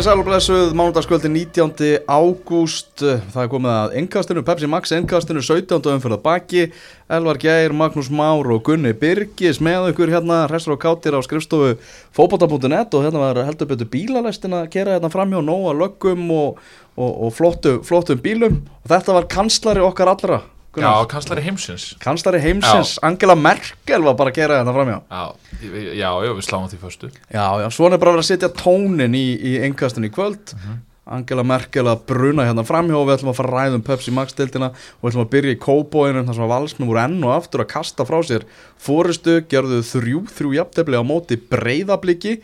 Komið sæl og blessuð, mánudagskvöldi 19. ágúst, það er komið að engastinu, Pepsi Max engastinu, 17. umfyrða baki, Elvar Gjær, Magnús Már og Gunni Birgis með ykkur hérna, restur og káttir á skrifstofu fókbóta.net og hérna var heldur betur bílalestin að gera hérna framhjá nóga löggum og, og, og flottu, flottum bílum og þetta var kanslari okkar allra. Gunnar. Já, kanslari heimsins Kanslari heimsins, já. Angela Merkel var bara að gera þetta framjá Já, já, já við sláum því fyrstu Já, já, svona er bara að vera að setja tónin í, í engastun í kvöld uh mhm. -huh. Angela Merkel að bruna hérna framjá og við ætlum að fara að ræðum Pepsi Max deildina og við ætlum að byrja í kóbóinu þar sem að valsmið voru enn og aftur að kasta frá sér fórustu, gerðu þrjú, þrjú jafntefni á móti breyðabliki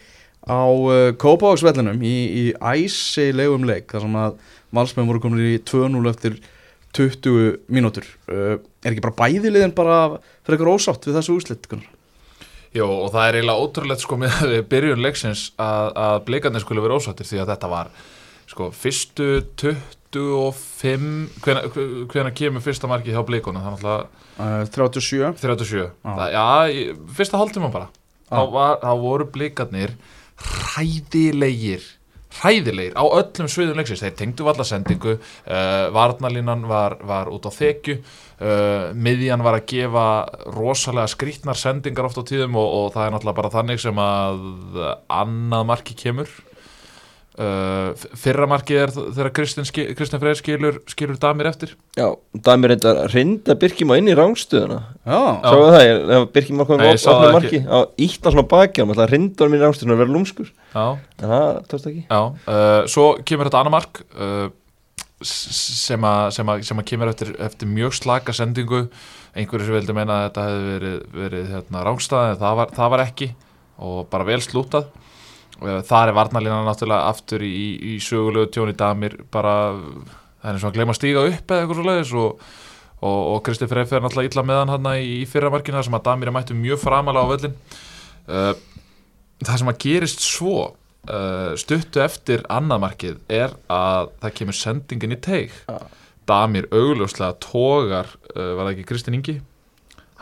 á uh, kóbóaksvellinum í, í æsilegum leik þar sem að valsmið voru komin í 2-0 eftir 20 mínútur. Uh, er ekki bara bæðiliðin bara fyrir eitthvað ósátt við þessu úslitt Jó og það er eiginlega ótrúlegt sko með byrjun leiksins að, að blikarnir skulle vera ósáttir því að þetta var sko fyrstu 25 hvena kemur fyrsta marki hjá blíkuna uh, 37 37 ah. það, já, fyrsta hálftíma bara. Ah. þá, þá voru blíkarnir hræðilegir hræðilegir á öllum sviðum leiksins, þeir tengdu valla sendingu uh, varnalínan var, var út á þekju uh, miðjan var að gefa rosalega skrítnar sendingar oft á tíðum og, og það er náttúrulega bara þannig sem að annað marki kemur Uh, fyrra markið er þegar Kristinn Freyr skilur, skilur Damir eftir. Já, Damir reyndar reynda Birkjum á inn í rángstöðuna Sáðu það, ef Birkjum var komið á opnum marki á ítt á svona baki og maður reynda hann í rángstöðuna að vera lúmskur. Já. en það tókst ekki. Já, uh, svo kemur þetta annar mark uh, sem að kemur eftir, eftir mjög slaka sendingu. Einhverju sem vildi meina að þetta hefði verið, verið hérna, rángstöð en það var, það var ekki. Og bara vel slútað þar er varnalína náttúrulega aftur í, í sögulegu tjóni damir bara, það er eins og að gleyma að stíga upp eða eitthvað svo leiðis og, og, og Kristi Freyf er náttúrulega illa meðan hann í, í fyrramarkina sem að damir er mættu mjög framalega á völlin uh, það sem að gerist svo uh, stuttu eftir annamarkið er að það kemur sendingin í teig. Ah. damir augljóslega tógar, var það ekki Kristin Ingi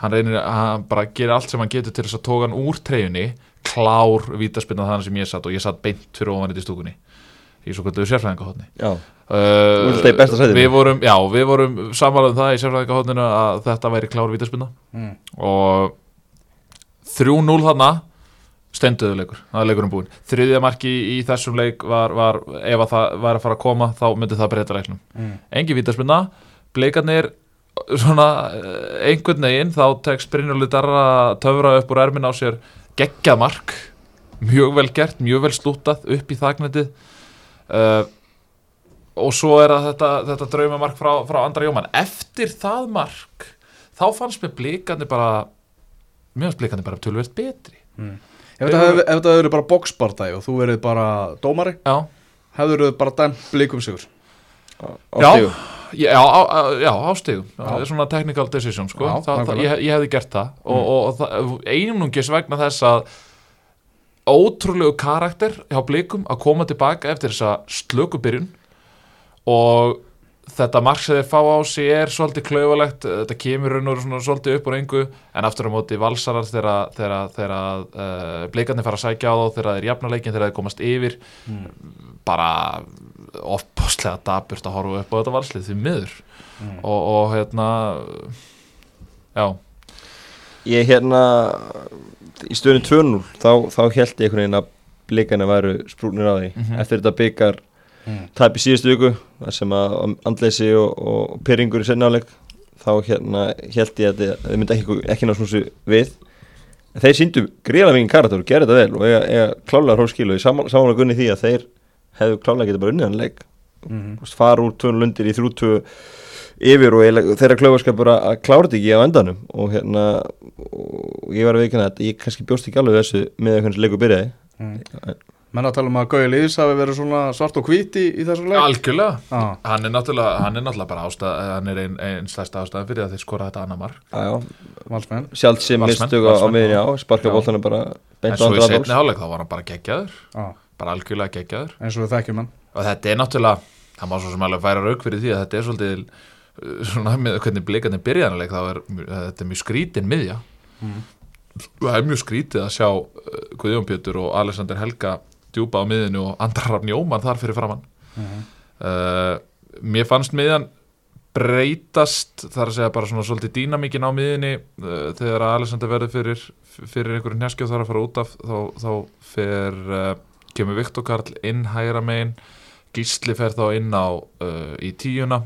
hann reynir að hann bara gera allt sem hann getur til þess að tóga hann úr treyjunni klár vítaspinna þannig sem ég satt og ég satt beint fyrir ofan þetta í stúkunni í svo kvöldu sérfræðingahotni uh, við vorum vorum samanlega um það í sérfræðingahotninu að þetta væri klár vítaspinna mm. og 3-0 þarna stenduðu leikur, það er leikurinn búin þriðja marki í þessum leik var, var ef það var að fara að koma þá myndi það breyta leiknum. Mm. engi vítaspinna, bleikarnir svona eh, einhvern veginn þá tekst Brynjólið Darra töfra upp úr ermin á sér geggjað mark. Mjög vel gert, mjög vel slútað upp í þagnetið uh, og svo er þetta, þetta draumamark frá, frá Andra Jóman eftir það mark þá fannst mér blíkandi bara mjög fannst blíkandi bara tölvöld betri. Mm. Ef þetta hefur bara boxbardæg og þú verið bara dómari hefur verið bara dæm blíkum sigur? Já, já, á, já, ástegum það er svona technical decision sko. já, það, það, ég, ég hefði gert það. Mm. og, og, og einungis vegna þess að ótrúlegu karakter hjá blikum að koma tilbaka eftir þessa slökubyrjun og þetta marg sem þeir fá á sig er svolítið klauvalegt, þetta kemur raun og svona svolítið upp úr engu, en aftur á móti valsarar þegar uh, blikarnir fara að sækja á þá, þegar þeir jafna leikin þegar þeir komast yfir. Mm. bara ofbáslega daburt að horfa upp á þetta valslið því miður mm. og, og hérna já Ég hérna í stöðinu 2-0 þá, þá held ég einhvern veginn að blikarnir væru sprúnir á því mm -hmm. eftir þetta byggar mm. tæp í síðustu viku þar sem að andleysi og, og pyrringur í sennáleik þá hérna held ég að þið myndi ekki, ekki ná snúsi við en þeir síndu gríðlega mikið karakter og gerði þetta vel og eiga, eiga klálega hróskil og ég samanlega gunni því að þeir hefðu klálega getið bara unnið hann leik. Mm. fara úr tvönu lundir í þrjútu yfir og þeirra klöfarskapur að klára þetta ekki á endanum. Og hérna og ég var að veikina að ég kannski bjóst ekki alveg þessu með hvernig leiku byrjaði. Mm. Menn að tala um að Gauja Lýðs hafi verið svona svart og hvít í, í þessum leik? Algjörlega, ah. hann, er hann er náttúrulega bara ástæð, hann er einn ein stærsta ástæðan fyrir að þeir skora þetta annar mark. Sjálf sem mistug á miðin á sparka bóltanum bara En svo í setni hálag þá var hann bara geggjaður. Ah. Bara algjörlega geggjaður En svo við þekkjum hann Og þetta er náttúrulega, það má svo sem alveg færa rauk fyrir því að þetta er svolítið uh, svona með hvernig blikarnir byrjanleik þá er þetta mjög skrítin miðja mm. Það er mjög skrítið að sjá uh, Guðjón Pjötur og Alexander Helga djúpa á miðinu og andrar af njóman þar fyrir framann Mhm. uh, mér fannst miðjan breytast þar að segja bara svona svolítið dýnamíkin á miðinni uh, þegar Alexander verður fyrir, fyrir einhverjum hnjaskjóð þar að fara út af þá, þá fer uh, kemur Viktor Karl inn hægra megin Gísli fer þá inn á uh, í tíuna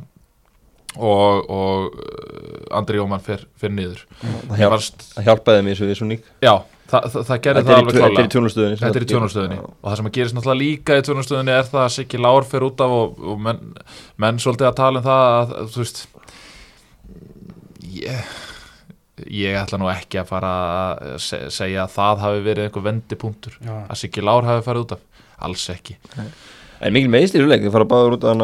og, og uh, Andri Jóman fer, fer niður. Það, hjálp, fannst, það hjálpaði mér svo við svo nýk já, það, það, það gerði það alveg tv- þetta er í tjónastöðinni og það sem gerist náttúrulega líka í tjónastöðinni er það að Siggi Lár fer út af og, og menn, menn svolítið að tala um það að, þú veist ég, ég ætla nú ekki að fara að se, segja að það hafi verið einhver vendipunktur að Siggi Lár hafi farið út af. Alls ekki. En mikil meðstir í leik, þið fara báður út af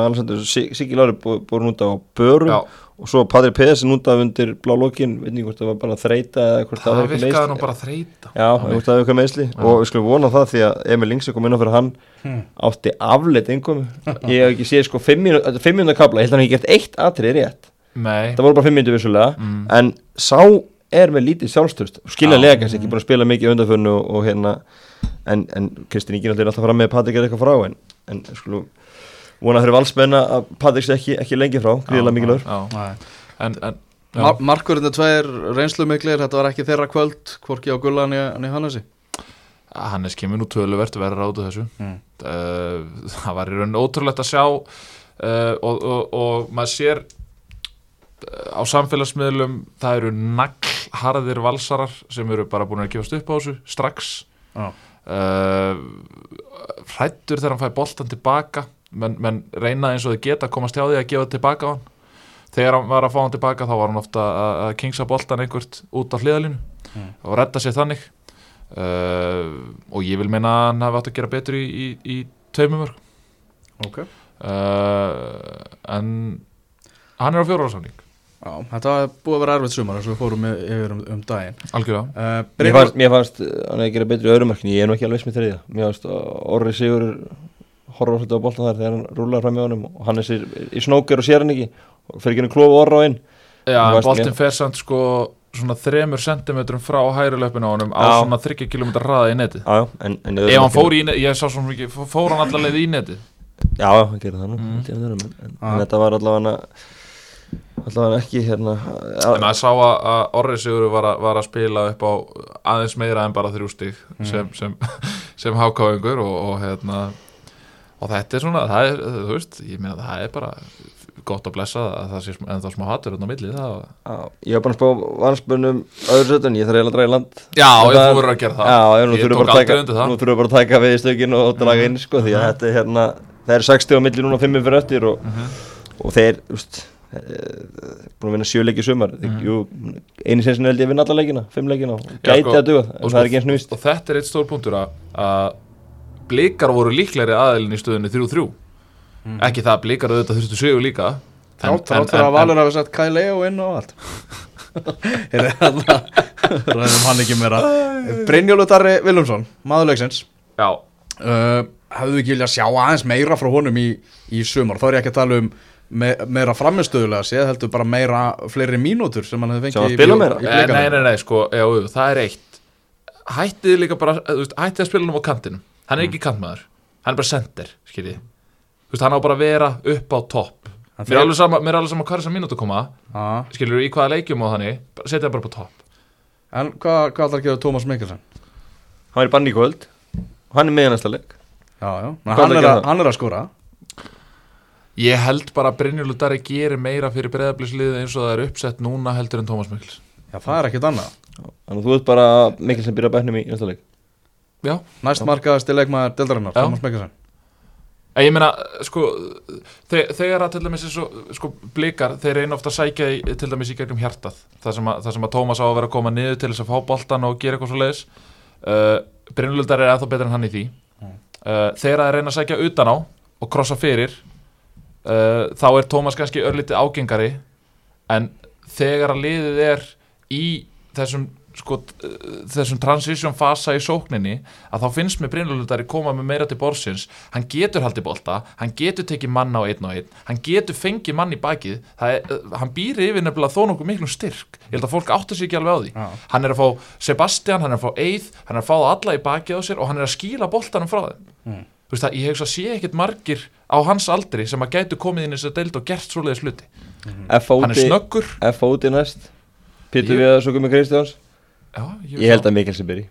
Siggi Lári búin út á börum Já, og svo Padri Pedersen út af undir blá lokin, veit ekki hvort það var bara þreita eða hvort það virkaði nú bara þreita Já, hvort það var eitthvað meðsli og við skulum vona það því að Emil Lingse kom inn á fyrir hann. Hmm. átti afleitt einkomi ég hef ekki séð sko 5 Nei, það voru bara 5 minúti vissulega mm, en sá er með lítið sjálfstöðst skiljanlega kannski ekki búin að spila mikið undanfönnu og, og hérna en, en Kristinn náttúrulega er alltaf fram með að Patrik er eitthvað frá en, en skulum vona fyrir valsmenn að Patrik sé ekki, ekki lengi frá gríðilega mikilvægur. en, en. Mar Markurinn er tveir reynslu miklir, þetta var ekki þeirra kvöld, hvorki á Gullan í Hannesi. Hannes kemur nú töluvert verður át þessu. Mm. uh, það var í raun ótrúlegt að sjá uh, og, og, og maður sér á samfélagsmiðlum það eru naglharðir valsarar sem eru bara búin að gefast upp á þessu strax Já. uh, hrættur þegar hann fæði boltan tilbaka menn, menn reyna eins og þau geta að komast hjá því að gefa tilbaka á hann þegar hann var að fá hann tilbaka þá var hann ofta að, kingsa boltan einhvert út á hliðalínu Mm. og redda sér þannig uh, og ég vil meina að hann hafi átt að gera betur í, í, í tveimumör Ok. uh, en hann er á fjóraðarsamning Já, þetta var búið að vera erfitt sumar eins og við fórum yfir um, um daginn. algjörlega. Uh, mér fannst, mér fannst uh, hann að gera betur í öðrumarkni ég er nú ekki alveg smið þriðja. Mér fannst að Orri Sigur horfa svolítið á boltan þar þegar hann rúlar fram í honum og hann er sér í snóker og sér hann ekki. Og fer ekki hann að klofa Orra á inn. Já, boltin fer samt sko svona þremur sentimetrum frá hæri löpun á honum á Já. svona 30 km hraða í netið. Já, en, en ef hann fór í netið, ég sá svona mikið fór hann allavega í netið. Já, hann gerir það nú. Mm. en, en þetta var allavega allavega ekki hérna en maður sá að, Orri Sigur var, var að spila upp á aðeins meira en bara þrjú stík Mm. sem, sem, sem hákáingur og, og hérna og þetta er svona, það er, þú veist ég meina það er bara gott að blessa að það sé ennþá smá hattur hérna á milli það Já, ég var bara að spá valsbönnum öðru sötun, ég þarf eiginlega að draga í land Já, ég þú verður að gera það Já, ég, nú þurfum tók bara að aldrei taka- undir það. Nú þurfum við bara að taka við í stökin og draga inn sko, því að Mhm. þetta er hérna það eru 60 á milli núna 5 fyrir eftir og, Mhm. og þeir, úst búin að vinna 7 leiki í sumar. Mm Mhm. jú, einu sinni held ég að vinna alla leikina 5 leikina, og gæti sko, að duga og er eins og og þetta er eitt stór punktur að, að blikar voru líklegri aðilin í stöðunni 3-3 ekki það að blikar auðvitað þurftu sigur líka þrátt fyrir að Valur hafi sett Kai Leo inn og allt. Ræðum hann ekki meira. Brynjólu Darri Vilumsson, maðurleiksins uh, Hefðu ekki viljað sjá aðeins meira frá honum í, í sumar? Þá er ég ekki að tala um me, meira framistöðulega séð heldur bara meira fleiri mínútur sem hann hefði hann fengið í spila bíó- Eh, nei, nei, nei, sko já, það er eitt. Hættið líka bara, eh, þú veist, hættið að spila hann á kantinum. Hann er ekki kantmaður, hann er bara center skiljið, þú veist, hann á bara að vera upp á topp. Hann mér er alveg sama, mér er alveg sama hvað þessar mínútu koma. Já. skiljur, í hvaða leikjum og þannig bara setja það bara upp á topp. En hvað, ætlar að gera Tómas Mikkelsen? hann er í banni í kvöld. Hann er með næsta leik. Já, já, hann, að er að, hann er að skora Ég held bara að Brynjólfur Darri gerir meira fyrir breyðabliðsliðið eins og það er uppsett núna heldur en Tómas Mikls. Já, það er ekkert annað þannig að þú ert bara mikil sem byrja bæknum í næsta leik Já, Næst markaðasti leikmaður Dildarinnar. Tómas Mikkelsen en ég meina, sko, þe þegar að til dæmis eins og, sko, blikar, þeir reyna ofta að sækja í, til dæmis í gegnum hjartað, það sem að, það sem að Tómas á að vera að koma niður til þess að fá boltan og gera eitthvað svo leiðis. Uh, Brynjólfur Darri er ennþá betur en hann í því. Uh, þegar að uh, þá er Tómas kannski örlítið ágengari, en þegar að liðið er í þessum sko, uh, þessum transition fasa í sókninni að þá finnst mér Brynlundari koma með meira til borsins hann getur haldið bolta, hann getur tekið mann á einn og einn, hann getur fengið mann í bakið, það er, uh, hann býr yfir nefnilega þó nokkuð miklum styrk. Ég held að fólk áttur sig ekki alveg á því. Já. hann er að fá Sebastian, hann er að fá Eið hann er að fá það alla í bakið á sér og hann er að skýla boltanum frá þeim. Mm. þú veist það, ég hef að sé ekkert margir á hans aldri sem að gætu komið inn í þess að deild og gert svoleiðis hluti. Hann er snöggur. F.O.D. næst Pítur Ég- við að svo komið Kristjáns? Já, Ég held að Mikkel sem byrji.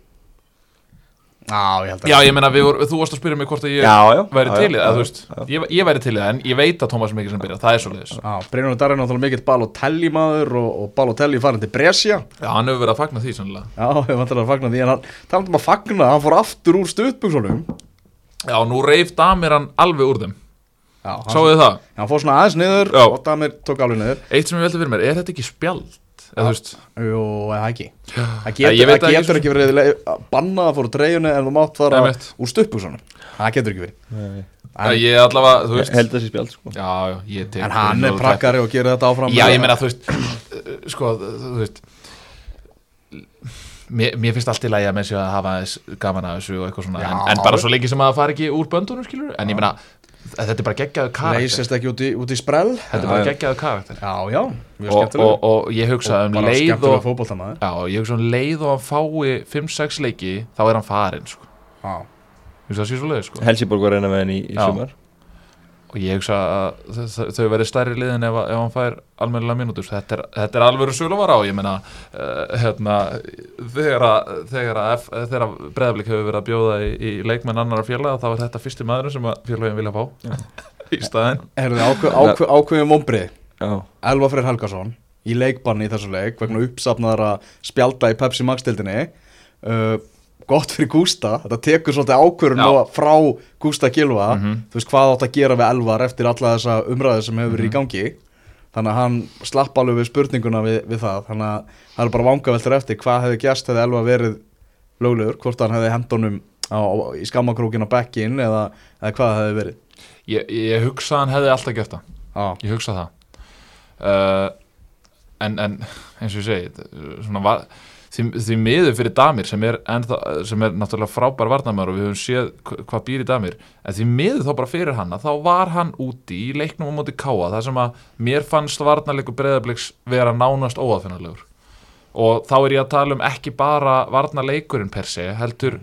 Já, ég held að já, ég meina, við vor, þú varst að spyrja mig hvort að ég Já, já. væri já, til í það, þú veist. ég, ég væri til í það, en ég veit að Tómas sem byrja, það er svoleiðis. Já, Brynjón Darri er náttúrulega mikill Balotelli maður og, og Balotelli farin til Brescia. Já, hann hefur verið að fagna því sannlega Já, ég vantar að fagna því en hann talandi um að fagna, hann fór aftur úr stuðbuksunum já, nú reif Damir hann alveg úr þeim Já, sáðu þið það, hann fór svona aðeins niður Já. og Damir tók alveg niður. Eitt sem ég veldi fyrir mér, er þetta ekki spjald? Eða Jú, eða ekki. Það Já, ég getur, það getur ekki verið bannað að fóra treyjunni en þú mátt fara úr stuðbuksunum Það getur ekki verið. Nei. en, ég allavega, þú veist Held þessi spjald sko. Já, já, ég tek En hann er prakkari og gerir þetta áfram. Já, ég meina, þú veist sko, þú veist mér, mér finnst allt í lagi að með sér að hafa gaman að þessu og eitthvað svona. Já. en, en bara svo lengi sem að það fari ekki úr böndunum skilur en ég meina, þetta er bara geggjaðu karakter. Leysist ekki út í, út í sprell. Þetta er bara geggjaðu karakter. Já, já, mjög og, og, og ég hugsa um bara leið og fótboltamaður. Já, ég hugsa um leið og hann fái 5-6 leiki, þá er hann farinn sko. Já, sko. Helsiborg var reyna með henni í, í sumar og ég hugsa að þau verði stærri liðin ef, að- ef hann fær almennilega mínútur. Þetta er, þetta er alvöru söluvara og ég meina uh, hérna, þegar að, þegar að, F- þegar að breðablík hefur verið að bjóða í, í leikmenn annara félaga þá er þetta fyrsti maðurinn sem að félagin vilja fá í ákveð, ákveðum vombrið Já, Elva Freyr Helgason í leikbanni í þessu leik vegna uppsafnaðara spjalda í Pepsi Max-dildinni uh, gott fyrir Gústa. Þetta tekur svolítið Já. nú frá Gústa Gilva Mhm. þú veist hvað átt að gera við Elvar eftir alla þessa umræðu sem hefur verið í gangi? Þannig að hann slapp alveg við spurninguna við, við það. Þannig að það er bara vangaveltur eftir hvað hefði gæst hefði Elva verið löglegur, hvort hann hefði hendunum á, í skammakrókin á bekkin eða, eða hvað hefði verið. Ég, ég hugsa hann hefði alltaf gert það. Ég hugsa það. Uh, en, en eins og ég segi svona var, því, því miður fyrir Damir sem er, ennþá, sem er náttúrulega frábær varnamör og við höfum séð hva- hvað býr í Damir en því miður þá bara fyrir hann að þá var hann úti í leiknum á móti Káa þar sem að mér fannst varnarleikur breyðabliks vera nánast óaðfinnarlegur og þá er ég að tala um ekki bara varnarleikurinn per se heldur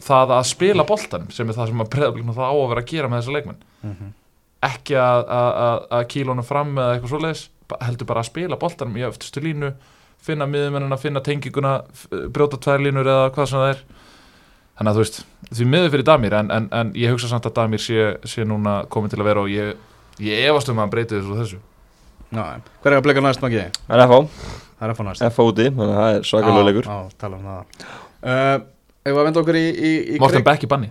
það að spila boltan sem er það sem að breyðablik það á að vera að gera með þessa leikmenn. Ekki að, að, að, að kílónu fram eða eitthvað svoleiðis heldur bara að spila boltanum í öftustu línu finna miðumennina, finna tenginguna brjóta tvær línur eða hvað sem það er. Þannig að þú veist því miður fyrir Damir en, en, en ég hugsa samt að Damir sé, sé núna komin til að vera og ég, ég efast um að hann breyti þessu og þessu. Já, hver er að blika næst maki? það er FH, Það er fá næst. FH-udi, þannig að það er svakalega leikur. Já, tala um það. Uh, Ef við að venda okkur í, í, í Morten Krik- Beck í banni?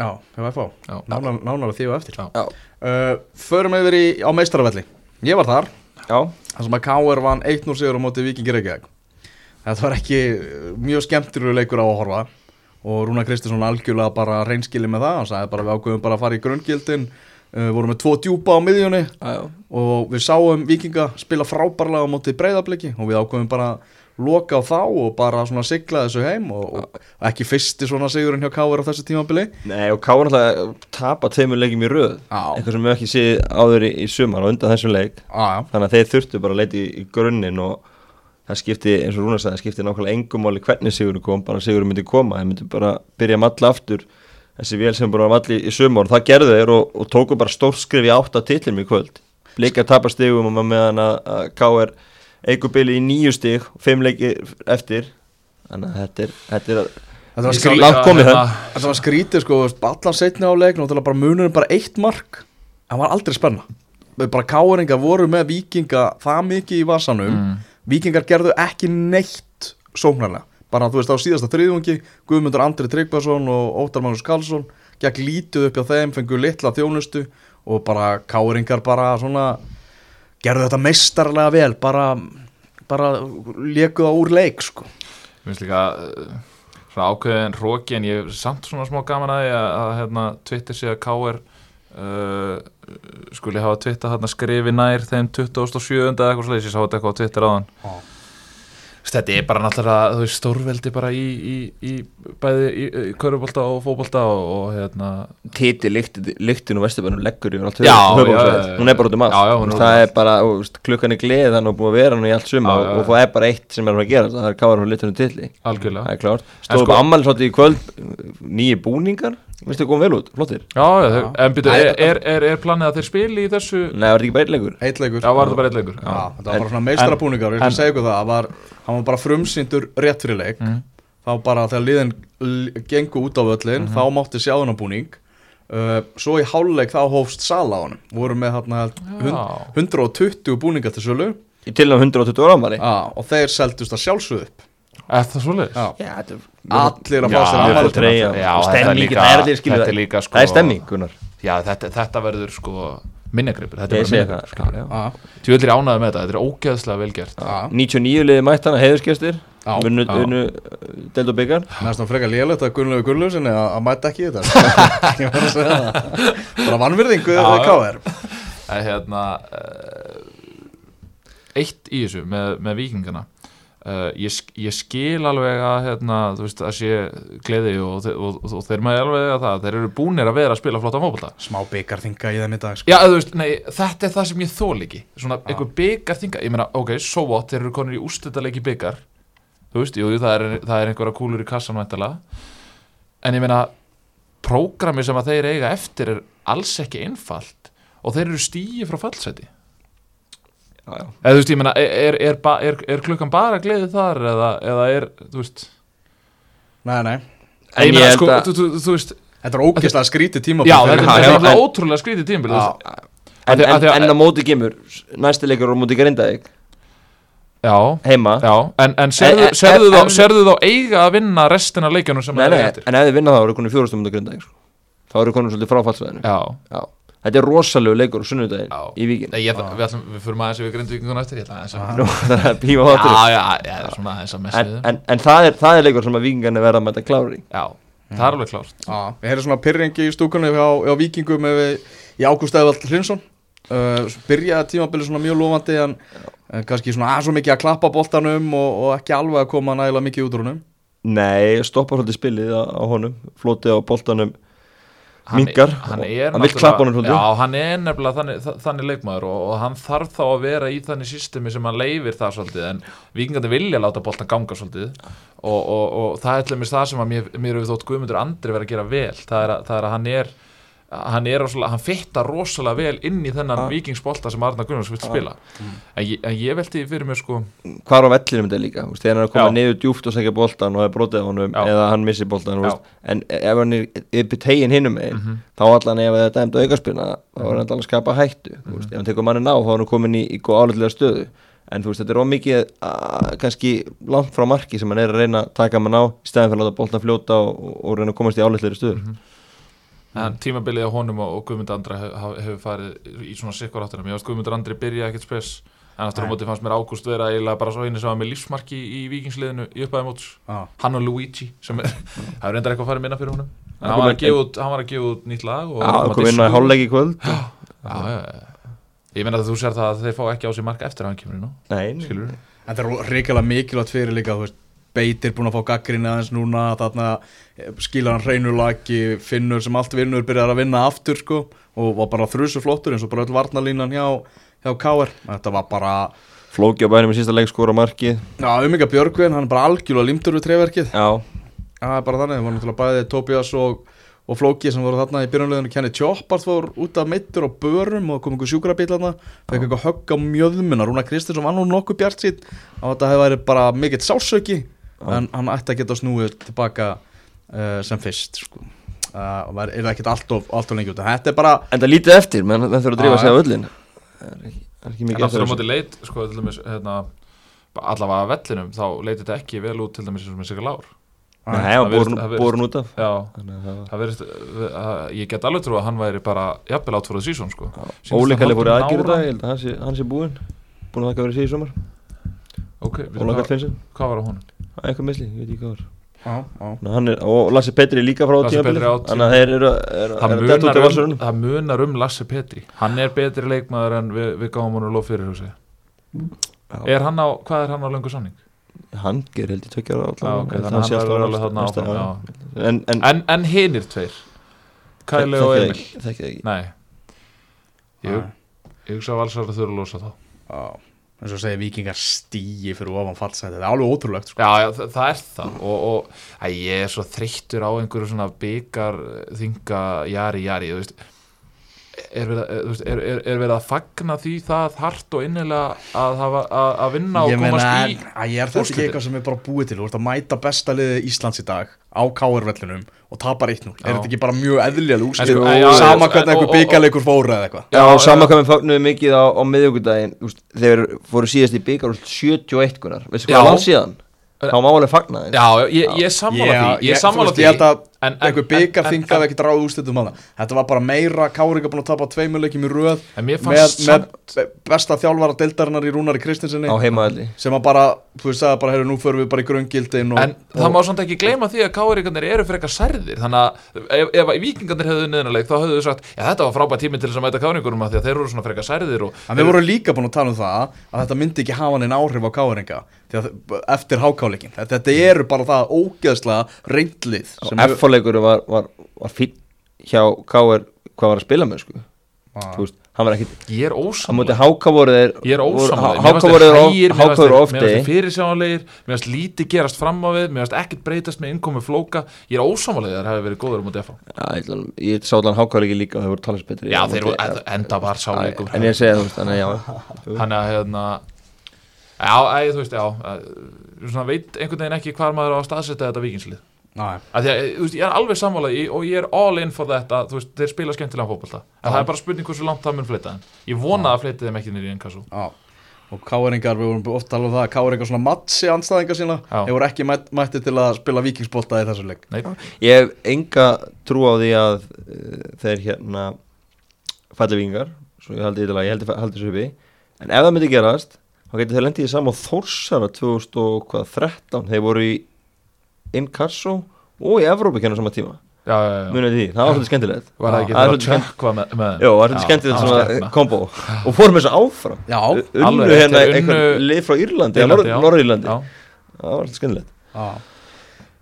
Já, ef að. Nánar, nánar því og eftir. Uh, Förum yfir í, á meistaravelli. Ég var þar, þar sem að K.R. vann 1-0 sigur á móti Víkingi Reykjavík. Þetta var ekki uh, mjög skemmtilegur leikur á að horfa. Og Rúna Kristinsson algjörlega bara reynskili með það. Hann sagði bara við ákveðum bara að fara í grunngildin. Uh, vorum með tvo djúpa á miðjunni. Já, já. Og við sáum Víkinga spila frábærlega á móti breyðabliki og við ákveðum bara að loka á þá og bara svona sigla þessu heim og, og ekki fyrsti svona sigurinn hjá Káur á þessu tímabili. Nei, og Káur náttúrulega tapa tveimur leikjum í röð. Já. eitthvað sem við ekki séð áður í, í sumar og undan þessum leik. Já, þannig að þeir þurftu bara að leita í, í grunninn og það skipti, eins og Rúnar sagði, það skipti nákvæmlega engum máli hvernig Sigurinn kom, bara Sigurinn myndi koma. Þeir myndi bara byrja að malla aftur. Þessi vél sem malla í, í sumar og það gerðu þeir og, og tóku bara stórskrif í átta titlum í kvöld Og eigubili í nýju stig fimm leiki eftir. Þannig að þetta er, þetta er þetta var, hérna- þetta var skrítið sko, allan setni á leik náttúrulega bara munurinn bara eitt mark. Það var aldrei spenna. Við bara Káuringar voru með Víkinga það mikið í vasanum. Mm. Víkingar gerðu ekki neitt sóknarlega. Bara þú veist á síðasta þriðungi Guðmundur Andri Tryggvason og Óttar Magnús Karlsson gekk lítið upp hjá þeim fengu litla þjónustu og bara Káuringar bara svona gerðu þetta meistarlega vel bara, bara léku það úr leik sko. Mér finnst líka uh, svona ákveðin róki en ég er samt svona smá gaman að að, að hérna, Twitter sé að KR uh, skuli hafa Twitter hérna skrifi nær þeim 27. eða eitthvað sliðis, ég sá þetta eitthvað á Twitter áðan þetta er bara náttúrulega þú veist, stórveldi bara í, í, í bæði í, í körubólta og fótbolta og, og hérna. Titi lyktin og vesturbænum leggur yfir allt Já, höfuðborgarsvæðið. já, já, hún er bara út um allt um það er bara, klukkan er gleð þannig að búið að vera hann í allt suma já, og það er bara eitt sem er að gera það er káður hún litunum tilli algjörlega. Það er klárt, En stóðu sko- sko, ammali svolítið í kvöld nýju búningar, veistu, komið vel út, flottir. Já, já, þau, en byrju, er, er, er, er planið að þeir spili í þessu Nei, það var ekki bara eitthleikur Eitleikur Já, var þetta bara eitt leikur? Já, þetta var bara svona meistarabúningar, ég skal segja ykkur það, það var, hann var bara frumsýndur rétt fyrir leik, Mhm. þá bara þegar liðin l- gengu út á völlin, Mhm. þá mátti sjá hennar búning, uh, svo í háluleik þá hófst sala á honum, voru með hérna Já. 120 búningar til sölu, í til og 120 ára ammali Já, og þeir seldust að sjálfsögðu upp. Er það svoleiðis? Já, Já, þetta er allir að fá sér mjög afmæli flott treyja. Já, Og þetta er stemningin, líka- það er allir skilur þetta er líka, sko- það er stemming, Gunnar. Já, þetta, þetta verður sko minnegripur Þetta er bara minnegripur Þú vildir ánæði með þetta, þetta er ógeðslega vel gert. Já, 99 liði mætt hana, heiðurskestir Já, Vunnu, vunnu deild og byggar næstum frekar lélegt að Gunnlegu Gunnlausinni að að mæta ekki þetta. Ég var að segja það. Bara við já. KR En hérna uh, Eitt í þessu með, með vikingana uh, ég, ég skil alveg að hérna, þú veist, að sé gleði og, og, og, og þeir maður alveg að það þeir eru búnir að vera að spila flotta fótbolta. Smá byggarþinga í þeim í dag sko. Já, þú veist, nei, þetta er það sem ég þól ekki. Svona einhver byggar þinga Ég meina, ok, so what, þeir eru konur í úrstættalegi byggar Þú veist, jú, það er, það er einhverja kúlur í kassan væntalega En ég meina Prógrami sem að þeir eiga eftir er alls ekki einfalt Og þeir eru stíi frá fallseti Já, já. Eða þú veist, ég meina, er, er, er, er, er klukkan bara gleði þar Eða, eða er, þú veist? Nei, nei. En ég ég meina, sko, þú, þú, þú veist Þetta er ógeðslega skrítið tíma Já, þetta er- ótrúlega skrítið veist. En, að- en á móti kemur næsti leikur á móti Grindavík. Já, heima. Já, en, en serðu, þá, eiga að vinna restina af leikjunum sem það nei, er eftir? en ef þið vinna þá eru konum fjórastum móti Grindavík sko. þá eru konum svolítið fráfallsvæðinu Já, Já. Þetta er rosalegu leikur á sunnudaginn í víkin Nei, ég, við, ætlum, við fyrir maður sem við ykkur eftir Ég ætla aðeins að Nú, það er er að messa en, við. en, en það, er, það er leikur sem að víkingarnir verða að mæta klári. Já, það er alveg klárt. Já, ég heyrði svona pyrringi í stúkunni vikingum ef við, í Ágúst Eðvald Hrinsson uh, byrjaði tímabilið svona mjög lofandi en uh, kannski svona aðeins svo mikið að klappa boltanum og, og ekki alveg að koma nægilega mikið út úr honum. Nei, stoppa svolítið spilið á, á honum flotið á boltanum Minnkar Hann er hann vill náttúrulega- klappa honum svolítið. Já, hann er nefnilega þannig, þa- þannig leikmaður og, og hann þarf þá að vera í þannig systemi sem hann leifir það svolítið en vikingandi vilja láta boltan ganga svolítið og, og, og það er til dæmis það sem að mér, mér hefur þótt Guðmundur Andri verið að gera vel það er að, það er að hann er hann er rosalega, hann fittar rosalega vel inn í þennan Ah. vikingsbolta sem Arna Gunnars vil spila en, ég, en ég velti fyrir mér sko Hvar á vellinum þetta líka þú veist, Þegar hann er að koma Já. niður djúft og segja boltan og er brotið á honum Já. eða hann missi boltan þú Já. veist. En ef hann er í tegin hinnum megin Mhm. þá allan ef það er dæmt aukarspilna þá er hann allan að skapa hættu þú veist, Ef hann tekur manni ná þá er hann komin í, í góð álega stöðu En þú veist, þetta er ómikið að, kannski langt frá marki sem hann er að reyna að taka mann á í stæðan fyrir að láta boltan fljóta og, og, og reyna að komast í álega stöður Mhm. En tímabilið á honum og, og Guðmundur Andri hefur hef farið í svona sikkur áttina. Mér varst Guðmundur Andri byrja ekkert spes en aftur á móti fannst mér Ágúst vera eiginlega bara svo einu sem var með lífsmarki í, í vikingsliðinu í uppæði móts. Já, hann og Luigi sem er, það er reyndar eitthvað að fara minna fyrir honum. En hann var, kom að gefa út, hann var að gefa út nýtt lag og Já, kom inn á í kvöld. Já, já, já. ég meina að þú sér það að þeir fá ekki á sig mark eftir að hann kemur inn á Nei, skilur við þetta er reykjala mikilvægt fyrir líka þú veist, Beitir búin að fá gaggrinni aðeins núna þarna eh, skilar hann reynulagi finnur sem allt vinnur byrjar að vinna aftur sko og var bara þrjusu flottur eins og bara öll varnalínan hjá, hjá KR þetta var bara Flóki á bænum í sísta leik skora markið Já, Umika Björgvin, hann er bara algjörlega limtur við trefverkið. Já, Það er bara þannig, það var náttúrulega bæði Tobias og, og Flóki sem voru þarna í byrjunleginu. Kenny Choppart fór út af meittur og börum og kom einhver sjúkrabíl þarna. Fekk eitthvað högg á mjöðmuna. Rúna Kristinsson var nú nokkuð bjart sín. Og þetta hefði verið bara mikill sásöki. En hann ætti að geta snúið tilbaka uh, sem fyrst, sko. Uh, og er það ekkert allt of, allt of lengi út. Þetta er bara, en það lítið eftir menn það þurfa að drífa sig á öllin Það er ekki, það er ekki en mikið aftur á móti leit sko, til dæmis, hérna, allavega að vellinum þá leit þetta ekki vel út til dæmis og með Sigur Lár Nei, Það það virðist- borun út af já, það var- það verist, að, ég get alveg trú að hann væri bara jafnvel átt fyrir það sísón sko. Sýnist Óli hann Kalli fór í halda aðgjörðu nára. dag, ég held að hann sé, hann sé búinn Búinn að verið síðan í sumar hvað, Kall Finnsson, hvað var á honum? Eitthvað misli, ég veit ekki hvað var já, já. Ná, hann er, Og Lassi Petri líka frá tímabilið. Petri á Þannig að þeir eru eru- það eru að um, það munar um Lasse Petri. Hann er betri leikmaður en við, við gáum hann lof fyrir Já. er hann á, hvað er hann á löngu sanning? hann ger held ég tökjar á að en, en, en, en hinir tveir? Kæli og Emil? þekki það ekki. Nei. Ég, ég hugsa að valsar þurfa að losa þá. Já, eins og segja vikingar stíi fyrir ofan fallsæti, það er alveg ótrúlegt sko. Já, já það, það er það. Og, og að ég er svo þreyttur á einhverju svona byggar þinga jari jari, þú veist er verið, að- þú veist, er, er, er verið að fagna því það hart og innilega að, hafa, að, að vinna og Ég komast í að ég er þetta ekki eitthvað sem er bara búið til? Þú ert að mæta besta liðið Íslands í dag á KR-vellinum og tapar 1-0 Er þetta ekki bara mjög sko, já, Sama hvernig einhver byggarleikur fóra eða eitthvað. Já, Já, sama við fagnuðum mikið á, á miðugudaginn þegar fóru síðast í byggar 71 gunar, veistu hvað langt síðan? Þá má alveg fagna já, ég, ég er sammála því Ég er sammála því. Ég en- en- einhver en- byggar en- þingað en- ekki dráð úrslitum á það Þetta var bara meira Káringa búin að tapa tveimurleikjum í röð En mér með, með samt besta þjálfara deildarinnar í Rúnari Kristinsinni sem að bara, þú veist að bara, heyrðu, nú förum við bara í gröngildin og, En það má samt ekki gleyma því að káringarnir eru frekar særðir. Þannig að ef, ef vikingarnir hefðu neðanleik þá hefðu þau sagt Já þetta var frábært tími til þess að mæta káringurum að því að þeir eru svona frekar særðir og En við vorum líka búin að tala um það að þetta myndi ekki hafa neina áhrif á káringa eftir hákáleikin þetta, þetta eru bara það ógeðslega reyndlið hefur- F-leikur var, var, var fín hjá K.R. hvað var að spila með sko. Ah. Þú veist, hann var ekkit Ég er ósamlega Háka voru þeir er Háka voru þeir voru Mér ofti finnst þeir fyrirsjáanlegir Mér finnst lítið gerast fram á við Mér finnst ekkert breytast með innkomi flóka. Ég er ósamlega þeir hafi verið góður um að defa Já, ég sá allan Háka leiki líka og þeir voru talast betri Já þeir voru enda var sáleikur En ég segja þú veist, þannig já. Þannig að hérna Já, þú veist, já veit einhvern veginn ekki hvar maður á að staðsetja þetta vikingslið. Að að, þú veist, ég er alveg sammála í og ég er all in for þetta, þú veist, þeir spila skemmtilega fótbolta, en það er bara spurning hversu langt það mun fleita ég vona að fleita þeim ekki nýri í ennkassu, Já. og káringar, við vorum ofta alveg það að káringar svona matsi anstæðinga sína hefur ekki mætt, mætti til að spila vikingsbolta í þessu leik. Nei, Ég hef enga trú á því að uh, þeir hérna falli vingar, svo ég haldi eitthvað ég haldi, haldi þessu uppi, en ef það myndi gerast þá getur þeir lendið í sama þórsara 2013, þeir voru í Inkasso og í Evrópakennum sama tíma, já, já, já, munið því það var svolítið skemmtilegt. Var það ekki það er að tjökkva með, með Jó, það var svolítið Já, skemmtilegt svona kombo. Og fórum þessu áfram. Já, unnu alveg hérna þeir einhver unnu- lið frá Írlandi, Írlandi, já. Norður-Írlandi já, það var svolítið skemmtilegt. Já.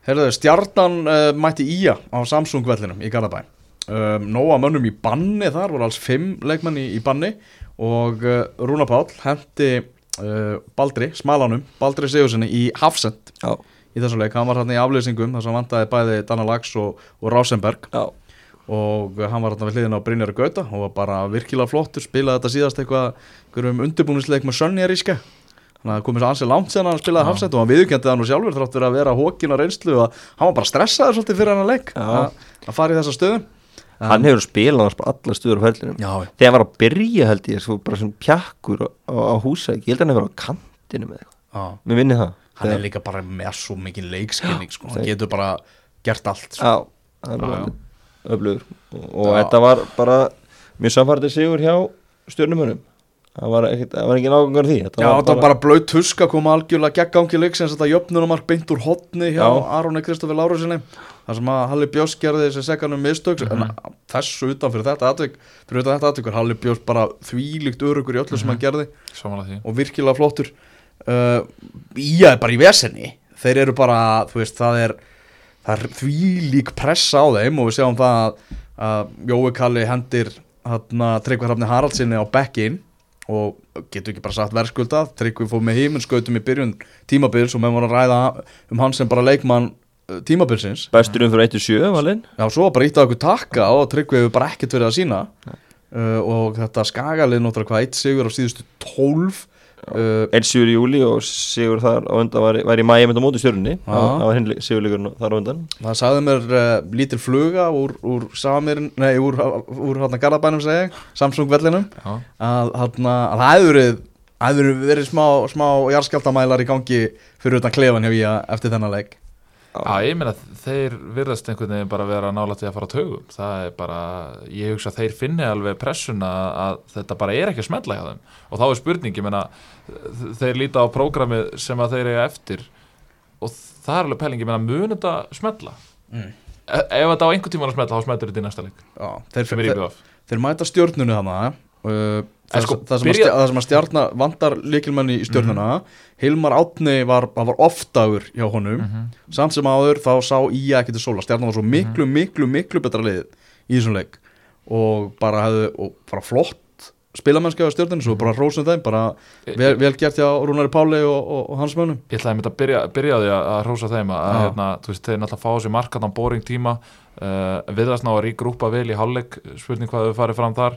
Heyrðu, stjarnan uh, mætti Ía á Samsung vellinum í Garðabæ. Um, Nóa mönnum í banni þar voru alls fimm leikmenn í, í banni. Og uh, Rúna Páll hendi uh, Baldri, smalanum Baldri Sigurssoni í Hafsend Já, í þessu leik, hann var hann í afleysingum þar sem vantaði bæði Dana Lax og, og Rásenberg já, og hann var hann við hliðina á Brynjar Gauta og var bara virkilega flottur, spilaði þetta síðast eitthvað einhverjum undirbúnisleik með Sönjaríska þannig að það komið svo ansið langt sen að hann spilaði Já. hafsend og hann viðurkendi það nú sjálfur þrátt fyrir að vera hókin á reynslu og hann var bara stressaður svolítið fyrir hann leik Já. að, að fara í þessa stöðum hann hefur spilað hans bara alla stuður á Já, þegar hann var að byrja held ég bara sem pjakkur á, á, á húsæk ég held að hann hefur á kantinu með já. mér minni það hann er líka bara með svo mikið leikskilning sko. hann getur bara gert allt sko. já, hann já. öflugur og, þetta var bara mjög samfærdir sigur hjá stjórnumönum það var, ekkit, það var engin ágangar því þetta Já, þetta var bara blöð tuska koma algjörlega gegn gangi leiksins þetta jöfnunumark beint úr hotni hjá Já. Aróni Kristoffer Lárusinni þar sem að Halli Bjós gerði þessi sekanum mistök Mhm. en þessu utan fyrir þetta atvik fyrir þetta atvik var Halli Bjós bara þvílíkt örugur í öllu sem Mhm. hann gerði samanlega og virkilega flottur uh, Ía er bara í vesenni þeir eru bara, þú veist, það er það er því lík pressa á þeim og við sjáum það að uh, Jói Kalli hendir hérna Tryggvarrafni Haraldsinni á bekkin og getur ekki bara sagt verðskuldað Tryggvi fóð með hímun, skautum í byrjun tímabils og með voru að ræða um hann sem bara leikmann eh, tímabilsins. Besturinn fyrir 1-7 valinn Já, svo bara íttað okkur takka og Tryggvi hefur bara ekkert verið að sína uh, eh, og þetta skagalið náttúrulega hvað 1 sigur á síðustu 12 Eh, Elsjúri júli og Sigur þar á undan var, var í mæja mynd á móti stjórnni það var henni Sigurleikur þar á undan. Það sagði mér uh, lítil fluga úr, úr Samirn, nei úr, úr hátna Garabænum segja, Samsung vellinum að hátna, að það hefur verið það hefur verið smá, smá jarskjaldamælar í gangi fyrir utan klefan hjá ég eftir þennan legg Já, ég meina þeir virðast einhvern veginn bara vera nála til að fara á taugum. Það er bara, ég hugsa að þeir finni alveg pressuna að þetta bara er ekki að smetla hjá þeim. Og þá er spurning, ég meina þeir líta á prógramið sem að þeir eiga eftir og það er alveg pæling, ég meina mun þetta smetla Mm. e ef þetta á einhvern tíma að smetla þá smetur þetta í næsta leik. Þeir, þeir, þeir mæta stjórnunu þannig uh, En það, sko, það, sem að byrja- stja- það sem að stjarnar vandar líkilmenni í stjörnuna Hilmar Átni var, var oftagur hjá honum. Mhm. samt sem áður þá sá Ía ekki til sóla. Stjarnar var svo miklu, miklu, miklu betra lið í þessum leik. Og bara hefðu, og bara flott spilamennski á stjörnunni, svo bara rósum þeim bara vel, vel gert hjá Rúnari Páli og, og, og hans mönnum. Ég ætlaði einmitt að byrja, byrja því að, að hrósa þeim að, Já. hérna, þú veist, þeir náttúrulega fá sér markaðan boring tíma. Uh, viðast ná að rígrúpa vel í hálfleik spurning hvað þau farið fram þar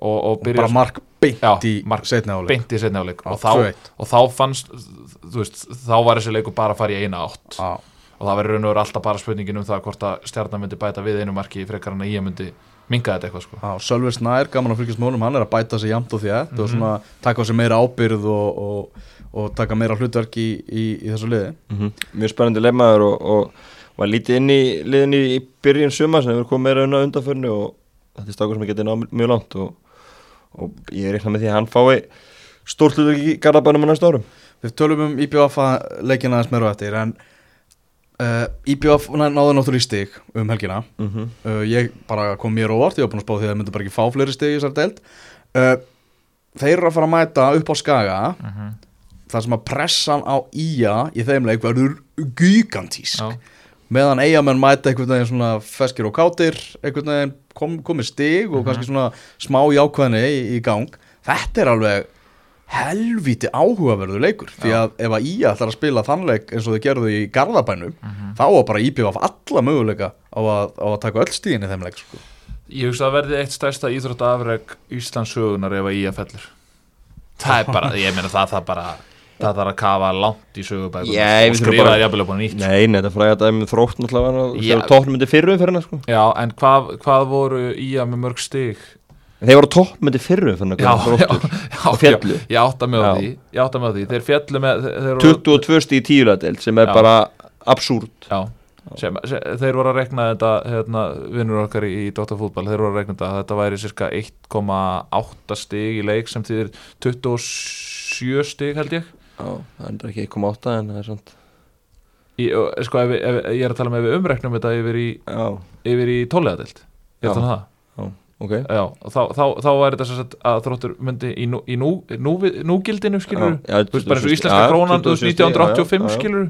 og, og bara mark beint í mark setni áleik og, þá, 2-1. og þá fannst veist, þá var þessi leikur bara að fara í eina átt Já, og það verður raun og veru alltaf bara spurningin um það hvort að stjarnan myndi bæta við einu marki frekar en að ég myndi minga þetta eitthvað sko. Sölvi Snær, gaman að fylgjast með honum, hann er að bæta sig jamt og þétt Mhm. og svona taka á sig meira ábyrð og, og, og taka meira hlutverk í, í, í þessu liði. Mhm. Mjög spennandi leifmaður og, og var lítið inn í liðinni í byrjun suma sem hefur komið meira unna undanförnu og þetta er stákur sem getið náð mjög langt og, og ég reiknað með því að hann fái stórt hlutur í garðabænum á næsta árum Við tölum um IBF leikina aðeins meira á eftir en uh, IBF náði náttúrulega í stig um helgina. mm -hmm. Uh, ég bara kom mér óvart, ég var búin að spá því að það myndi bara ekki fá fleiri stig í þessar deild. Uh, þeir eru að fara að mæta upp á skaga þar sem að pressan á ía í þeim leik verður gigantísk. Já. meðan eigamenn mæta einhvern veginn svona feskir og kátir einhvern veginn kom, komið stig og kannski svona smá jákvæðni í, í gang. Þetta er alveg helvíti áhugaverður leikur því að ef að Ía ætlar að spila þannleik eins og þau gerðu í Garðabænum þá var bara IBF alla möguleika á að, á að taka öll stíðin í þeim leik sko. Ég hugsa að verði eitt stærsta íþrótt afreg Íslands sögunar ef að ég fellur. Það er bara, ég meina það það bara það þarf að kafa langt í sögubækum Já, og skrifa þær jafnvel upp á nýtt Nei, þetta dæmi þrótt náttúrulega þegar toppmyndi fyrru fyrir hann sko. Já, en hvað, hvað voru í að með mörg stig? Þeir voru toppmyndi fyrru fyrir já, Og féllu. Ég átta á Já. því Ég átta á því Þeir fjallu með þeir, þeir voru, 22 stíð í tíuladeild sem er Já. bara absúrt Já, sem, sem, þeir voru að rekna þetta hérna, vinnur okkar í, í Dóttar fútbol þeir voru að rekna þetta að þetta væri cirka 1,8 stig í leik sem þýðir 27 stig held ég Já, það er ekki 1,8 en það er og, sko, ef, ef, ég er að tala með ef við umreknum þetta yfir í, yfir í tóliðadild ég er Já. um það ok. Já, þá, þá, þá er þetta sagt að þróttur myndi í, nú, í nú, nú, núgildinu skilur Já, þú veist bara eins og 26 íslenska krónan þú 26 veist, stig, já, já, 1985 já, já. skilur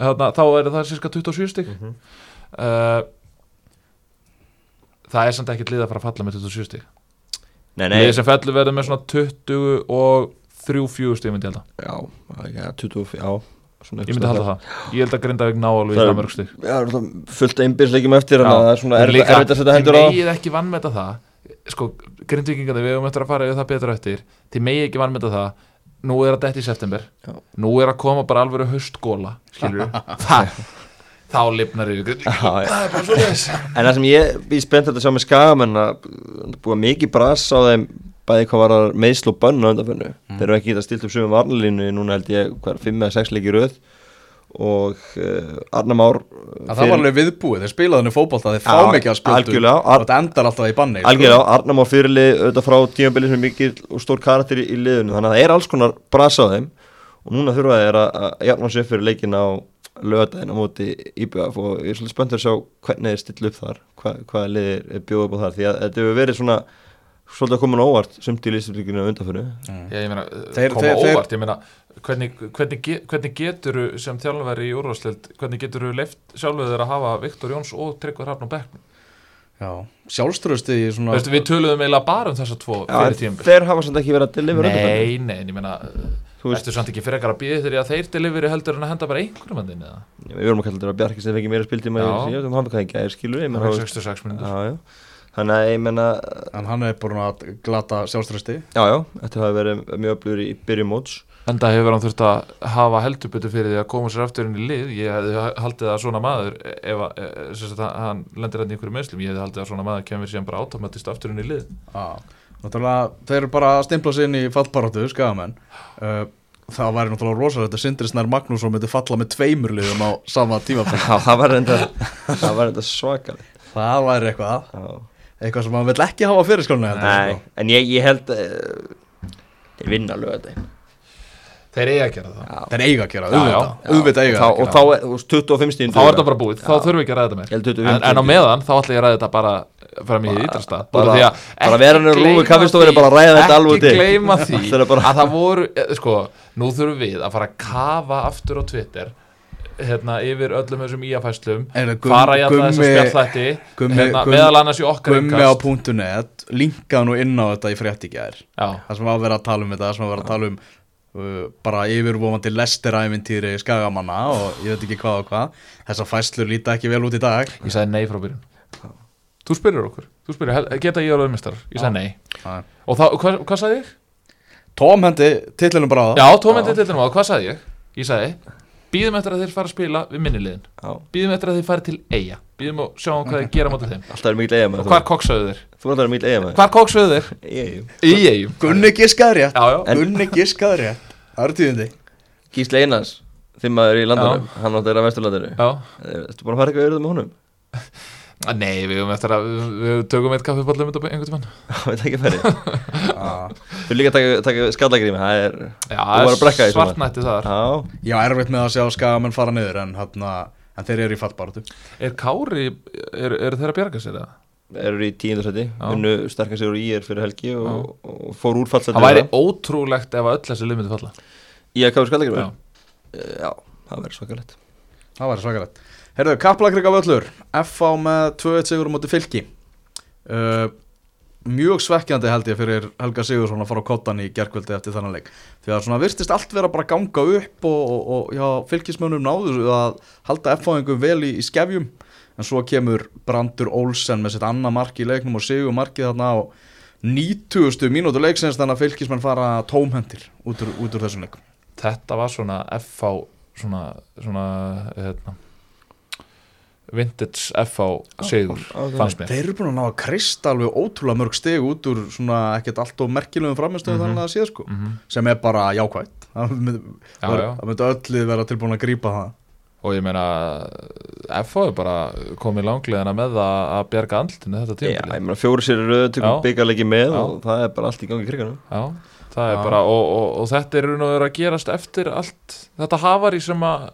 Þarna, þá er það cirka 27 stig. Mhm. uh, það er samt ekkert lið að fara að falla með 27 stig. Nei, nei, lið sem fellur verður með svona 20 og 3-4 stig myndi ég halda. Já, já, 20, já svona ég myndi halda það. Ég held að Grindavík ná alveg í Það er- það mörg stig. Já, er fullt einbyrðsleikjum eftir að það er svona Og erfitt líka, erfitt að setja hendur á þið megið ekki vannmeta það. Sko, grindvíkingandi, við höfum eftir að fara yfir það betur eftir, þið megið ekki vannmeta það. Nú er að detti í september. Já. nú er að koma bara alveg höstgóla skilur það þá lifnar yfir er En það sem ég er spennt að sjá með skagamenn að búa mikið brass á þeim bæði hvað var meðsl og bönn á undanfennu þeir eru ekki getað stilt upp sögum varnalínu núna held ég hvað 5 eða 6 leiki í röð. Og uh, Arna Már að það var alveg viðbúið, þeir spilaðu henni fótbolta þeir fá Já, mikið að spiltu og þetta endar alltaf í banni sko. algjörlega Arna Már fyrirlið auðvitað frá tímabili sem er mikið og stór karakter í, í liðinu. Þannig að það er alls konar brass á þeim. Og núna þurfa þeir að, að jafna sér fyrir leikin á lögadaginn á móti IBF og ég er svolítið spenntur að sjá hvernig þeir stilla upp þar hvað, hvað liðir er bjóð upp á þar. Því að þetta hefur verið svona svolítið að koma á óvart sumt í lýstumlíkinu á undanfyrir ég meina, Þeir- koma óvart ég meina, hvernig, hvernig, hvernig getur sem þjálfari í úrvarsleild hvernig getur leift sjálfur þeir að hafa Viktor Jóns og Tryggvar Hrafn á bekknum? Já, sjálfströsti í svona Veistu, við töluðum eiginlega bara um þessa tvo fyrir tímabil. þeir hafa samt ekki verið að deliver Nei, nei, en ég meina Þú veist- Ertu samt ekki fyrir ekkar að býða þegar þeir deliveri heldur en að henda bara einhverjum að þinn eða? við vorum að kalla þetta að Bjarki sem fengi meira spiltíma Já. ég veit um hann hvað ekki er skilur ég Það var þá- 66 minnur já, já. Þannig að ég menna en hann er búin að glata sjálfströsti já já þetta hafi verið mjög öflugur í byrjum móts. Enda hefur hann þurft að hafa heldubutu fyrir því að koma sér aftur inn í lið. Ég hefði haldið að svona maður ef að, e, sem sagt, hann lendir hann í einhverju meðslum Ég hefði haldið að svona maður kemur síðan bara automatist aftur inn í lið. Já, náttúrulega þeir eru bara að stimpla sig inn í fallbaróttu, skagamenn uh, það væri náttúrulega rosalegt að Sindri Snær Magnússon myndi falla með tveimur liðum á sama tíma já það var enda það svakar það væri eitthvað. Já eitthvað sem hann vill ekki hafa fyrir skólinu Nei, en ég, ég held uh, þeir vinna lögadaginn Þeir eiga að gera það. Já. þeir eiga að gera, Já, já. auðvitað. auðvitað eiga þá, að og gera þá er þú veist, 25 stíðin Þá er þetta bara búið, þá þurfum við ekki að ræða þetta 25 en, en á meðan þá ætla ég að ræða þetta bara fram í ídrasta bara- bara vera hann í rúmi kaffistofunni, bara ræða þetta alveg í. ekki gleyma því Það er bara- að það voru, eh, sko, nú þurfum við að fara að kafa aftur á Twitter hérna yfir öllum þessum íafæslum fara í alla þessa Gummi- spjallhætti hérna, meðal annars í okkar Gummi á .net linkaði nú inn á þetta í frétt í gær. Já, það sem var að vera að tala um þetta það sem var að vera að tala um uh, bara yfirvofandi lesterævintýri skagamanna og ég veit ekki hvað og hvað. Þessar fæslur líta ekki vel út í dag. Ég sagði nei frá byrjun. Þú spyrir okkur, þú spyrir, geta ég alveg mistar ég sagði nei, Já. og þá, hvað, hvað sagði ég? Tom hendi titlinum bara á það. Já, tómyndi til þennum á, hvað sagði ég? ég sagði, býðum eftir að þeir fara að spila við minnilegin, Já, býðum eftir að þeir fara til eiga býðum og sjáum hvað þeir gera mótið þeim. Alltaf er mikil eiga með og hvar koksaðu þeir? Þú alltaf mikil eiga með hvar koksaðu þeir? í eigum Gunni giskaði rétt. Já, já, En- Gunni giskaði rétt. Það eru tíðindi. Gísli Einars, þeim maður í landunum Hann átti að vera á vesturlandinu. Já. Ertu bara að fara eitthvað auðvitað með honum? Ah, Nei, við höfum eftir að við, við tökum eitt kaffibóll um þetta einhvern tímann. Veit ekki að færi Já, Þú líka að taka, taka skallagrími Það er Já, svona. svartnætti þar. Já, Já, erfitt með að sjá skagamenn fara niður en, hana, en þeir eru í fallbaratu Er Kári, er, er þeir að bjarga sér eða? eru í tíundarsæti. Unnu sterkast sér úr ír fyrir helgi og, og fór úr fallsæti Það væri ótrúlegt ef að öll þessi lið myndi falla. Í að kára skallagrími? Já, Já, það verður svakalegt. Það væri svakalegt Herðu, Kaplakrika völlur. FH með 2-1 sigur á móti fylki. Uh, Mjög svekkjandi held ég fyrir Helga Sigursson að fara á kottan í gerkvöldi eftir þannig leik. Því að svona virtist allt vera bara ganga upp og, og, og já, fylkismönnum náður að halda FH-ingum vel í, í skefjum. En svo kemur Brandur Olsen með sitt annað mark í leiknum og sigur markið þarna á 90. mínútu leiksins þannig að fylkismenn fara tómhendir út úr, út úr þessum leikum þetta var svona FH svona, svona hérna, vintage FH sigur, fannst mér Þeir eru búin að ná að krist alveg ótrúlega mörg steg út úr svona ekkert allt og merkilegum framistöðu Mhm. þannig að séð sko mm sem er bara jákvætt það myndi, öllið vera tilbúin að grípa það og ég meina FH er bara komið langleðina með að bjarga andlutinu þetta Já, tímabili ég meina fjóri sér röðu. Tökum byggarleiki með Já. og það er bara allt í gangi í kriganum Já, það er Já. bara og, og, og þetta er raun og verið að gerast eftir allt þetta hafari sem að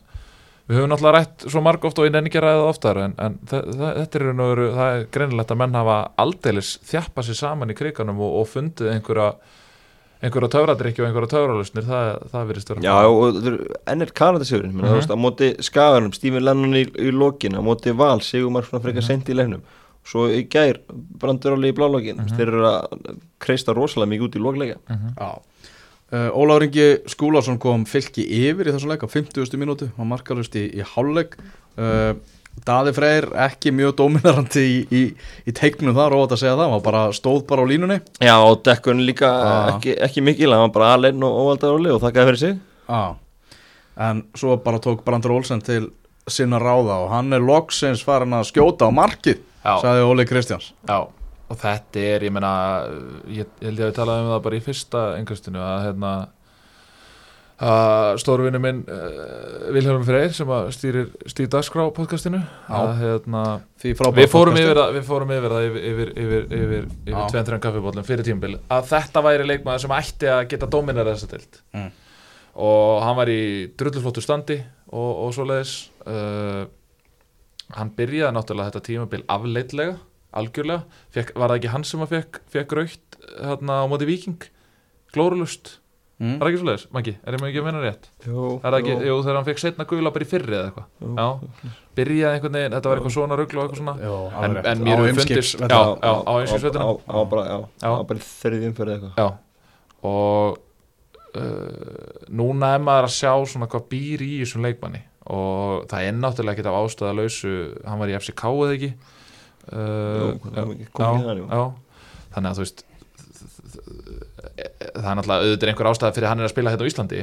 við höfum náttúrulega rætt svo marg oft og ég nenni ekki það oftar en, en þe- þe- þetta er verið það er greinilegt að menn hafa aldeilis þjappa sér saman í kriganum og, og fundið einhverja einhverja töfradrykki og einhverja töfralusnir það, það virðist vera Já, og er ennir Kanadasjörun mm Mhm. -hmm. á móti Skaganum, Stephen Lennon í, í lokin á móti Val, Sigurmar svona frekar Mhm. sent í leiknum svo í gær, brandur alveg í blálókin Mhm. þeir eru að kreista rosalega mikið út í lokleika Mhm. Já uh, Ólafur Ingi Skúlason kom fylki yfir í þessum leik á 50. mínútu og markalust í, í hálfleik uh, Daði Freyr ekki mjög dominarandi í, í, í teiknum þar og að segja það, hann bara stóð bara á línunni Já, og dekkun líka Ah. ekki, ekki mikil, hann var bara alinn og óvaldar áli og þakkaði fyrir sig Já, en svo bara tók Brandur Olsen til sinna ráða og hann er loksins farin að skjóta á markið, Já. sagði Óli Kristjáns. Já, og þetta er, ég meina ég, ég held ég að við talaði um það bara í fyrsta engastinu að hérna að stórvinni minn uh, Vilhelm Freyr sem að stýrir Steve Dagskrá podcastinu að hérna við fórum yfir við fórum yfir það yfir, yfir, yfir, yfir, yfir tveim-þrjum kaffibóllum fyrir tímabil að þetta væri leikmaður sem ætti að geta dóminar þessa tilt Mm. og hann var í drulluflóttu standi og, og svoleiðis uh, hann byrjaði náttúrulega þetta tímabil afleitlega algjörlega, fekk, var það ekki hann sem að fekk, fekk raukt hérna á móti viking glórulust, Mm. var það ekki svoleiðis, Maggi, er ég með ekki að menna rétt? Jú, er það ekki, jú, þegar hann fekk setna gula bara í fyrri eða eitthvað, já, byrjaði einhvern veginn þetta var eitthvað svona rugl og eitthvað svona. Jó, en, en mér hefur fundist velli. já, já, á einskjöfsveitinu á, á, bara, þriðjum fyrir eitthvað. Já, og uh, núna er maður að sjá svona hvað býr í þessum leikmanni. Og það er náttúrulega ekkert af ástæða lausu, hann var í FCK eða ekki þannig að þú veist það er náttúrulega auðvitað einhver ástæða fyrir hann er að spila hérna á Íslandi.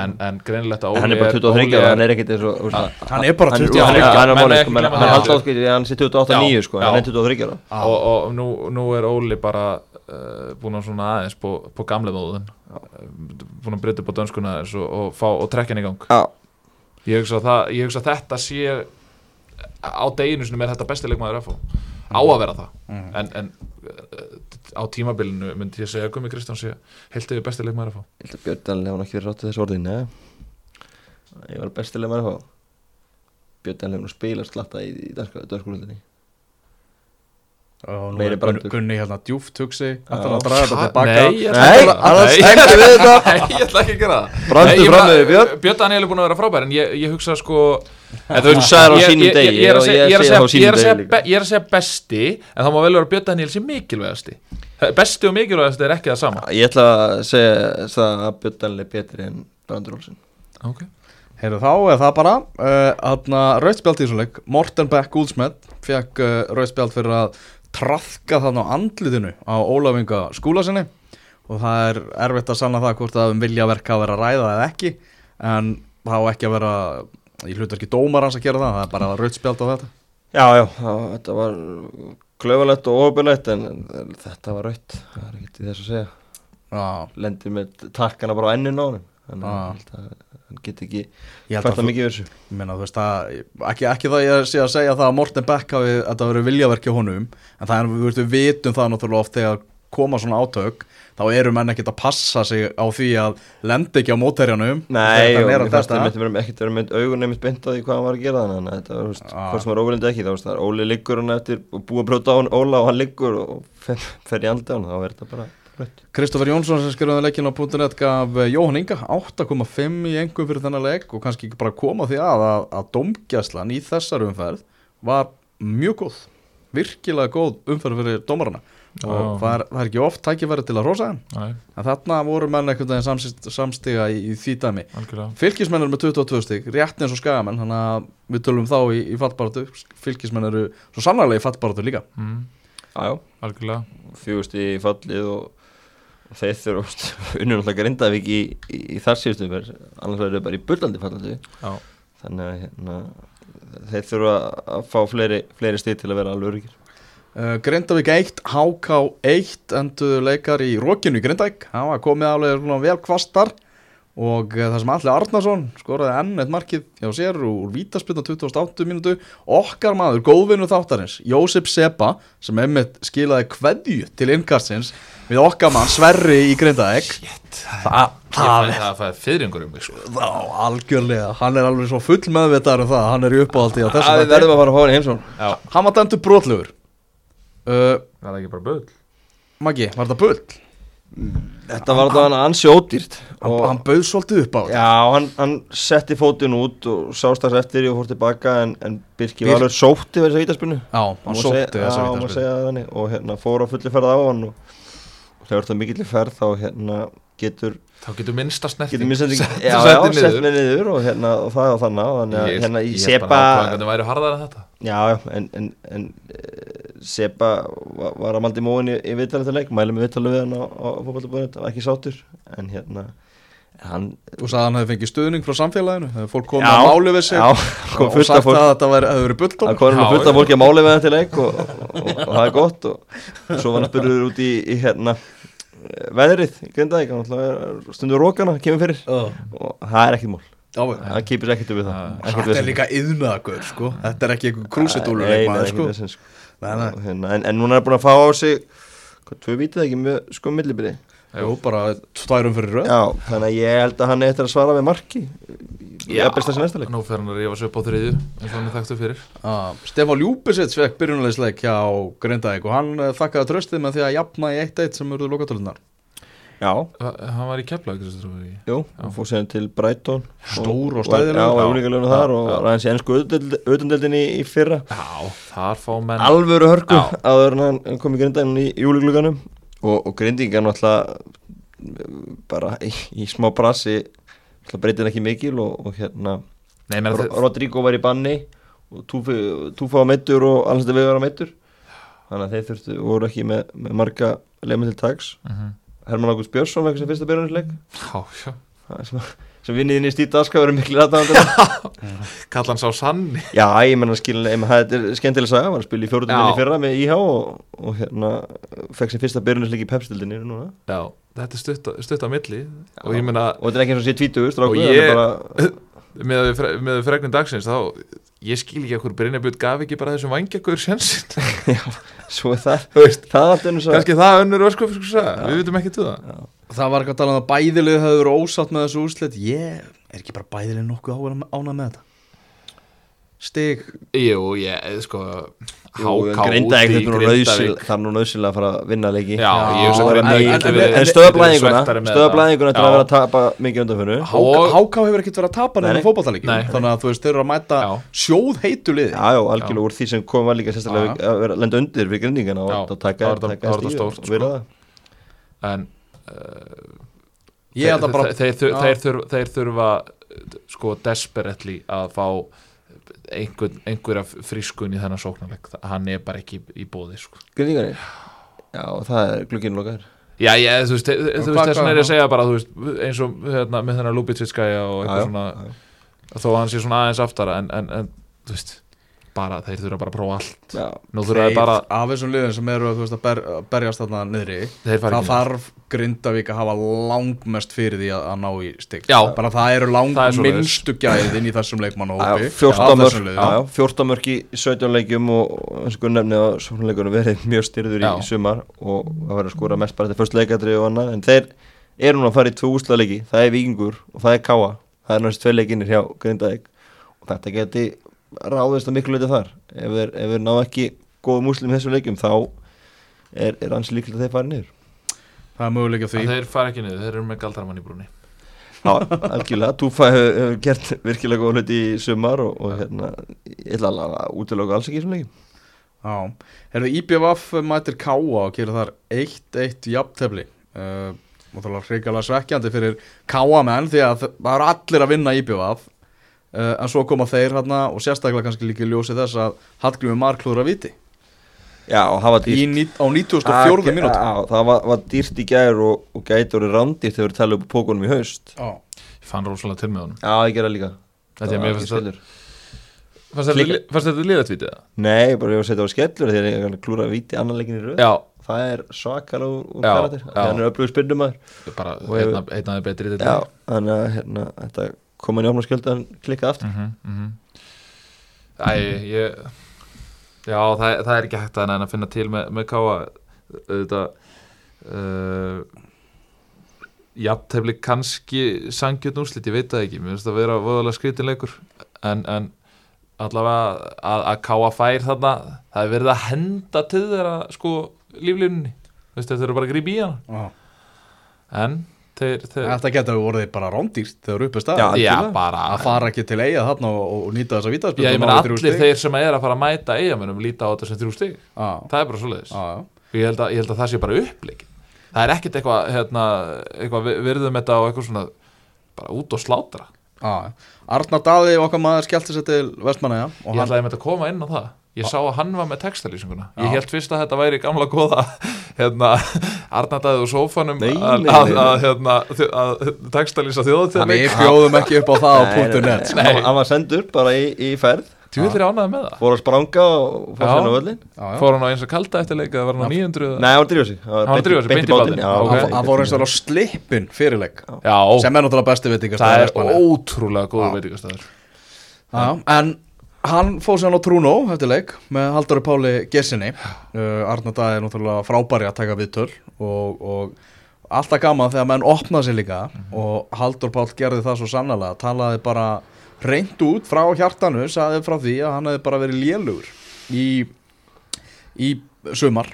En, en greinilegt að En hann er bara 23 Óli ára, hann er ekkert eins og Hann er bara hann, 23 já, hann, er sko, menn- gleyma hann sé 28-9 sko, hann er 23 ára. Já. og, og nú, nú er Óli bara uh, búin að svona aðeins på, på gamle móðun búin að breyta upp á dönskuna og, og, fá, og trekja hann í gang. Já, ég hugsa, að það, ég hugsa að þetta sé á deginu sinum er þetta besti leikmaður FH á að vera það. Mhm. en, en uh, á tímabilinu myndi ég segja Gumi Kristján sé heilt yfir besti leikmaður FH ég held að Björn Daniel hefur ekki verið rátt þessu orðin Nei, ég var bestilega maður að fá Björn Daniel hefur nú spilað slatta í, í nú Meiri er brandur. Gunni hérna djúft hugsi. Ætlar að draga þetta tilbaka Nei, ég ætla Nei, ekki að gera það. ekki við þetta. Nei, ég ætla ekki að gera það. Brandur Nei, ég fram meina, með þig, Björn. Björn Daniel er búin að vera frábær En ég, ég hugsa sko Þú sagðir á ég- sínum ég- degi Ég að og segja- ég ég að segi segja- á sínum ég er að degi ég er að segja besti En það má vel vera að Björn Daniel sé mikilvægasti. Besti og mikilvægasti er ekki það sama. Ég ætla að segja það að Björn Daniel er betri en Brandur Olsen. Ok. Heyrðu þá er það bara uh, Rauðspjald í að trafka þarna á andlitinu á Ólafinga skúla sinni og það er erfitt að sanna það hvort það um viljaverk að vera að ræða eða ekki en það á ekki að vera ég hlutur ekki dómar hans að gera það það er bara rauðspjald á þetta. Já, já, þetta var klöfulegt og ofurlegt en, en þetta var raut það er ekkert í þess að segja. Lendi með takkana bara á ennin á hann þannig Já. Að ég að hann get ekki ég fært að mikið Ég meina, þú veist, það, ekki, ekki það ég sé að segja það að Morten Beck hafi þetta verið viljaverki á honum en það er, við, vitum það náttúrulega oft þegar koma svona átök þá eru menn ekkert að passa sig á því að lenda ekki á mótherjanum. Nei, og að fannst testa það ekkert vera mynd augun einmitt beint á því hvað hann var að gera þannig að þetta var, Já. hvort sem var óviljandi ekki þá veist það, Óli liggur hann eftir og búið að brjóta á hann Óla og hann liggur og fer, fer í hann, þá verður þetta bara raut Kristoffer Jónsson sem skrifaði leikin á .net gaf eh, Jóhann Inga 8,5 í engum fyrir þennan leik og kannski ekki bara koma því að að, að domgjæslan í þessar umferð var mjög góð. Virkilega góð umferð fyrir dómarana. Og Já. það er, það er ekki oft tækifæri til að rosa Nei, en þarna voru menn samsist, samstiga í, í því dæmi. Algjörlega. Fylgismenn eru með 22 stig, rétt eins og skagamenn þannig að við tölum þá í, í fallbaratu fylgismenn eru svo sannarlega í fallbaratu líka. Mm, Jájá, Algjörlega. Fjögust í fallið og þeir þurfa unnur náttúrulega grindavík í, í, í þar síðustu umferð, annars verður þau bara í bullandi fallandi. Já, þannig að hérna, þeir þurfa að fá fleiri, fleiri stíð til að vera alveg öryggir Uh, Grindavík 1, HK 1 endur leikar í Rókinu í Grindavík. Það var komið alveg svona vel kvastar og uh, það sem Alli Arnarsson skoraði enn eitt markið hjá sér úr vítaspilna 28 mínútu. Okkar maður, góðvinnu þáttarins Jósef Sepa sem einmitt skilaði kveðju til innkastins við okkar mann Sverri í Grindavík. Það, Ég fæði það að fæði fyrringur um mig sko. þá algjörlega. Hann er alveg svo full meðvitaður um það. Hann er í uppáhaldi á Það þessum við verðum að fara að hann í heimsón hann var dæmtur brotlegur. Uh, það er ekki bara böll Maggi, var þetta bull? Þetta var ansi ódýrt Hann, og hann bauð svolítið upp á þetta. Já, hann, hann setti fótinn út og sást þess eftir og fór tilbaka en, en Birki Bir- var alveg sótti verið þess að vítaspunni Já, hann sótti segja það þannig. Og hérna fór á fulli ferð á hann og, þegar þetta mikill ferð þá hérna getur Þá getur minnsta snerting getur sett- með niður. og hérna og það og þannig og þannig að hérna í Sepa hvernig væri harðar en þetta. Já, já, en, en, en uh, Sepa var, var að maldi móin í, í viðtalið til leik, mælum við viðtalið við hann á, á fótballtabúinu, var ekki sátur en hérna hann Þú sagði að hann hefði fengið stuðning frá samfélaginu Þegar fólk komið að máli við sig já, kom Og sagt fólk að þetta væri- hefði verið bulldóm Það komið fullt af já. fólki að máli við þetta til leik og, og, og, og það er gott og svo var hann spurður út í, í hérna eh, veðrið er stundur rókana, kemur fyrir. Og það er ekkert mál, það kýpir ekkert við það. Ekkert Þetta er vesen. líka yðnaðagur sko. Þetta er ekki einhver krúsidúlur Nei, nei, leikmaður ekkert sko. Sko. Hérna, en, en núna er búin að fá á sig hvað, tvö vítið ekki með sko millibyrði Jú, bara tværum fyrir röð. Já, þannig að ég held að hann eftir að svara með marki. Já, Nú fer hann að rífa sig upp á þriðju eins og hann er þekktu fyrir. Ah, Stefán Ljúbisits fekk byrjunarleisleik hjá Grindavík og hann uh, þakkaði tröstið með því að jafna í 1-1 sem eruðu lokatölunar Já, Ha- Hann var í keflag jú, hann fór sér til Brighton Stór og Já. og úlingalöfnu þar og Já. ræðins í ennsku auðvendeldin í, í fyrra. Já, þar fá menn alvöru hörku en hann kom í grindæðin í júligluganum og, og grindingar náttúrulega bara í, í smá brasi breytir ekki mikil og, og hérna Nei, menn Ro- Rodrigo var í banni og Túfa var meittur og alls þetta við var meittur þannig að þeir þurftu voru ekki með, með marga leimið til tags Herman Ágúst Björnsson vekk sem fyrsta byrjunarleik. Já, já sem, sem vinnið inn í stýta aska verið miklu aðdáðandur Kalla hann sá sanni. Já, ég menna skilin, menna, þetta er skemmtileg saga, var að spila í fjóruðinni Já. fyrra með IH og, og hérna fekk sem fyrsta byrjunisleik í pepstildinni núna. Já, þetta er stutt, stutt á milli. Og ég meina, og þetta er ekki eins og sé tvítugur, Og ég- er bara með, fre, með fregnin dagsins þá, ég skil ekki okkur Brynjabjörn gaf ekki bara þessum vangjagur sjansin já, svo er það, það er allt einu svo kannski það önnur ösku sko við vitum ekki til það. Það var ekki að tala um að bæðilið hefur verið ósátt með þessu úrslit. Ég er ekki bara bæðilið nokkuð ánað með þetta. Stig. Jú, ég, sko Grindavík. er nú nöðsynlega að fara að vinna leiki. En- stöðablæðinguna Stöðablæðinguna til að vera að tapa mikið undan fyrir Og- HK hefur ekkert verið að tapa nefnum Nei. þannig að þú veist, þeir eru að mæta sjóð heitu liði. Já, já, algjörlega úr því sem kom var líka sérstaklega að vera að lenda undir fyrir grindingana og að taka, vera sko. En ég held að bara þeir, þeir, Já. þeir, þurfa, þeir þurfa sko desperately að fá einhver, einhverja frískun í þennan sóknarleik hann er bara ekki í bóði sko. Grindingarnir? Já, það er glukkinn lokaður Já, ég, þú veist, þú veist hvað- þess vegna er ég að segja bara, þú veist, eins og hérna, með þennan Lubitskæja og eitthvað svona já. þó að hann sé svona aðeins aftara en, en, en þú veist, bara, þeir þurfa bara að prófa allt Já, nú þurfa þeir bara, af þessum liðin sem eru þú veist, að ber, að berjast þarna niðri þeir fara það ekki þarf Grindavík að hafa langmest fyrir því að, að ná í stig Já. bara það eru lang Það er svoleiðis. minnstu gæðin í þessum leikmann og Já, 14 þessum mörg, liðum. já, já, 14 mörg í 17 leikjum og eins og nefni að sóknarleikunum verið mjög styrður í Já. sumar og það verður að skora mest bara til fyrst leikadri og annað en þeir eru nú að fara í tvö úslaleiki það er Víkingur og það er Káa það er náttúrulega tvei leikinir hjá Grindavík og þetta geti ráðist að miklu leiti þar. Ef þeir, ef þeir ná ekki góðum úslim í þessum leikjum þá er, er hans líklega að þeir fara niður. Það er möguleik á því. En þeir fara ekki niður, þeir eru með galdramann í brúni Já, algjörlega, Túfa hefur, hefur gert virkilega góð hluti í sumar og, og hérna, ég ætla alveg að útiloka alls ekki í þessum leikim Já, herðu IBVF mætir Káa og gerir þar 1-1 jafntefli. Uh, og það er hrigalega svekkjandi fyrir Káa menn því að það eru allir að vinna IBVF uh, en svo koma þeir hérna og sérstaklega kannski líka í ljósi þess að Hallgrími Marklúður að viti. Já, og það var í, dýrt. ní- á 94. mínúti Já, það var, var dýrt í gær og, og gæti orðið rándýrt þegar við tala upp pókunum í haust. Já, Ég fann rosalega til með honum. Já, ég gera líka. Þetta er Það mér ekki fannst það- þetta Líka- li- fannst þetta liðatvítið það? Nei, bara ég var að setja á skellur þegar ég er klúra að víti annan leikin í röð. Já, Það er svakar úr, úr Já, karatir já. Þannig er öflugur spynnumæður bara Og hefur- einn af þeir betri í Já, þetta þannig að hérna, þetta kom hann í opna skjöldu en klikkað aftur. Mm -hmm, Æ, ég Já, það, það er ekki hægt að að finna til með, með káa auðvitað uh, jafntefli kannski sangjörn úrslit, ég veit það ekki. Mér finnst það að vera voðalega skrítinleikur en, en allavega að, að káa fær þarna það er verið að henda til þeirra sko líflínunni, veist þeir eru bara að grípa í hana. Já. en Þetta geta verið bara rándýrt þegar eru uppi stað Já, já, algjörlega. bara að fara ekki til eiga þarna og, og nýta þessa vítaðspil Já, ég meina allir þeir sem er að fara að mæta eigamennum líta á þetta sem þrjú stig. Já, það er bara svoleiðis. Já, já. Ég held, að, ég held að það sé bara uppleikin það er ekkert eitthvað hérna, eitthvað vi- virðum þetta og eitthvað svona bara út og slátra. Já, Arnar Daði okkar maður skellti sér til Vestmannaja og ég hann, ætlaði með að koma inn á það ég sá að hann var með textalýsinguna. Ég held fyrst að þetta væri gamla góða hérna, Arnardæði og sófanum að, að, að, hérna, að textalýsa þjóðatíðleik við bjóðum ekki upp á það á Nei, punktu nei, net nei. Hann var sendur bara í, í ferð. Tjúvillir ánæði með það? Fór að spranga og fór völlin Já, já. fór hann á eins og kalda eftir leik eða var hann á 900 Nei, hann var að drífa sig. Hann að drífa sig, beint í bátinn. Hann fór eins og á slippin fyrirleik já, sem er náttúrulega besti veitingast það er ótrúlega góður Já. veitingastæður En hann fór sér hann á Trúnó eftir leik með Halldóri Páli Gersinni uh, Arnar Daði er náttúrulega frábæri að taka viðtöl og, og alltaf gaman þegar menn opnaði sér líka og Halldór Pál gerði það svo sannlega talaði bara reynd út frá hjartanu sagði frá því að hann hefði bara verið lélugur í, í sumar.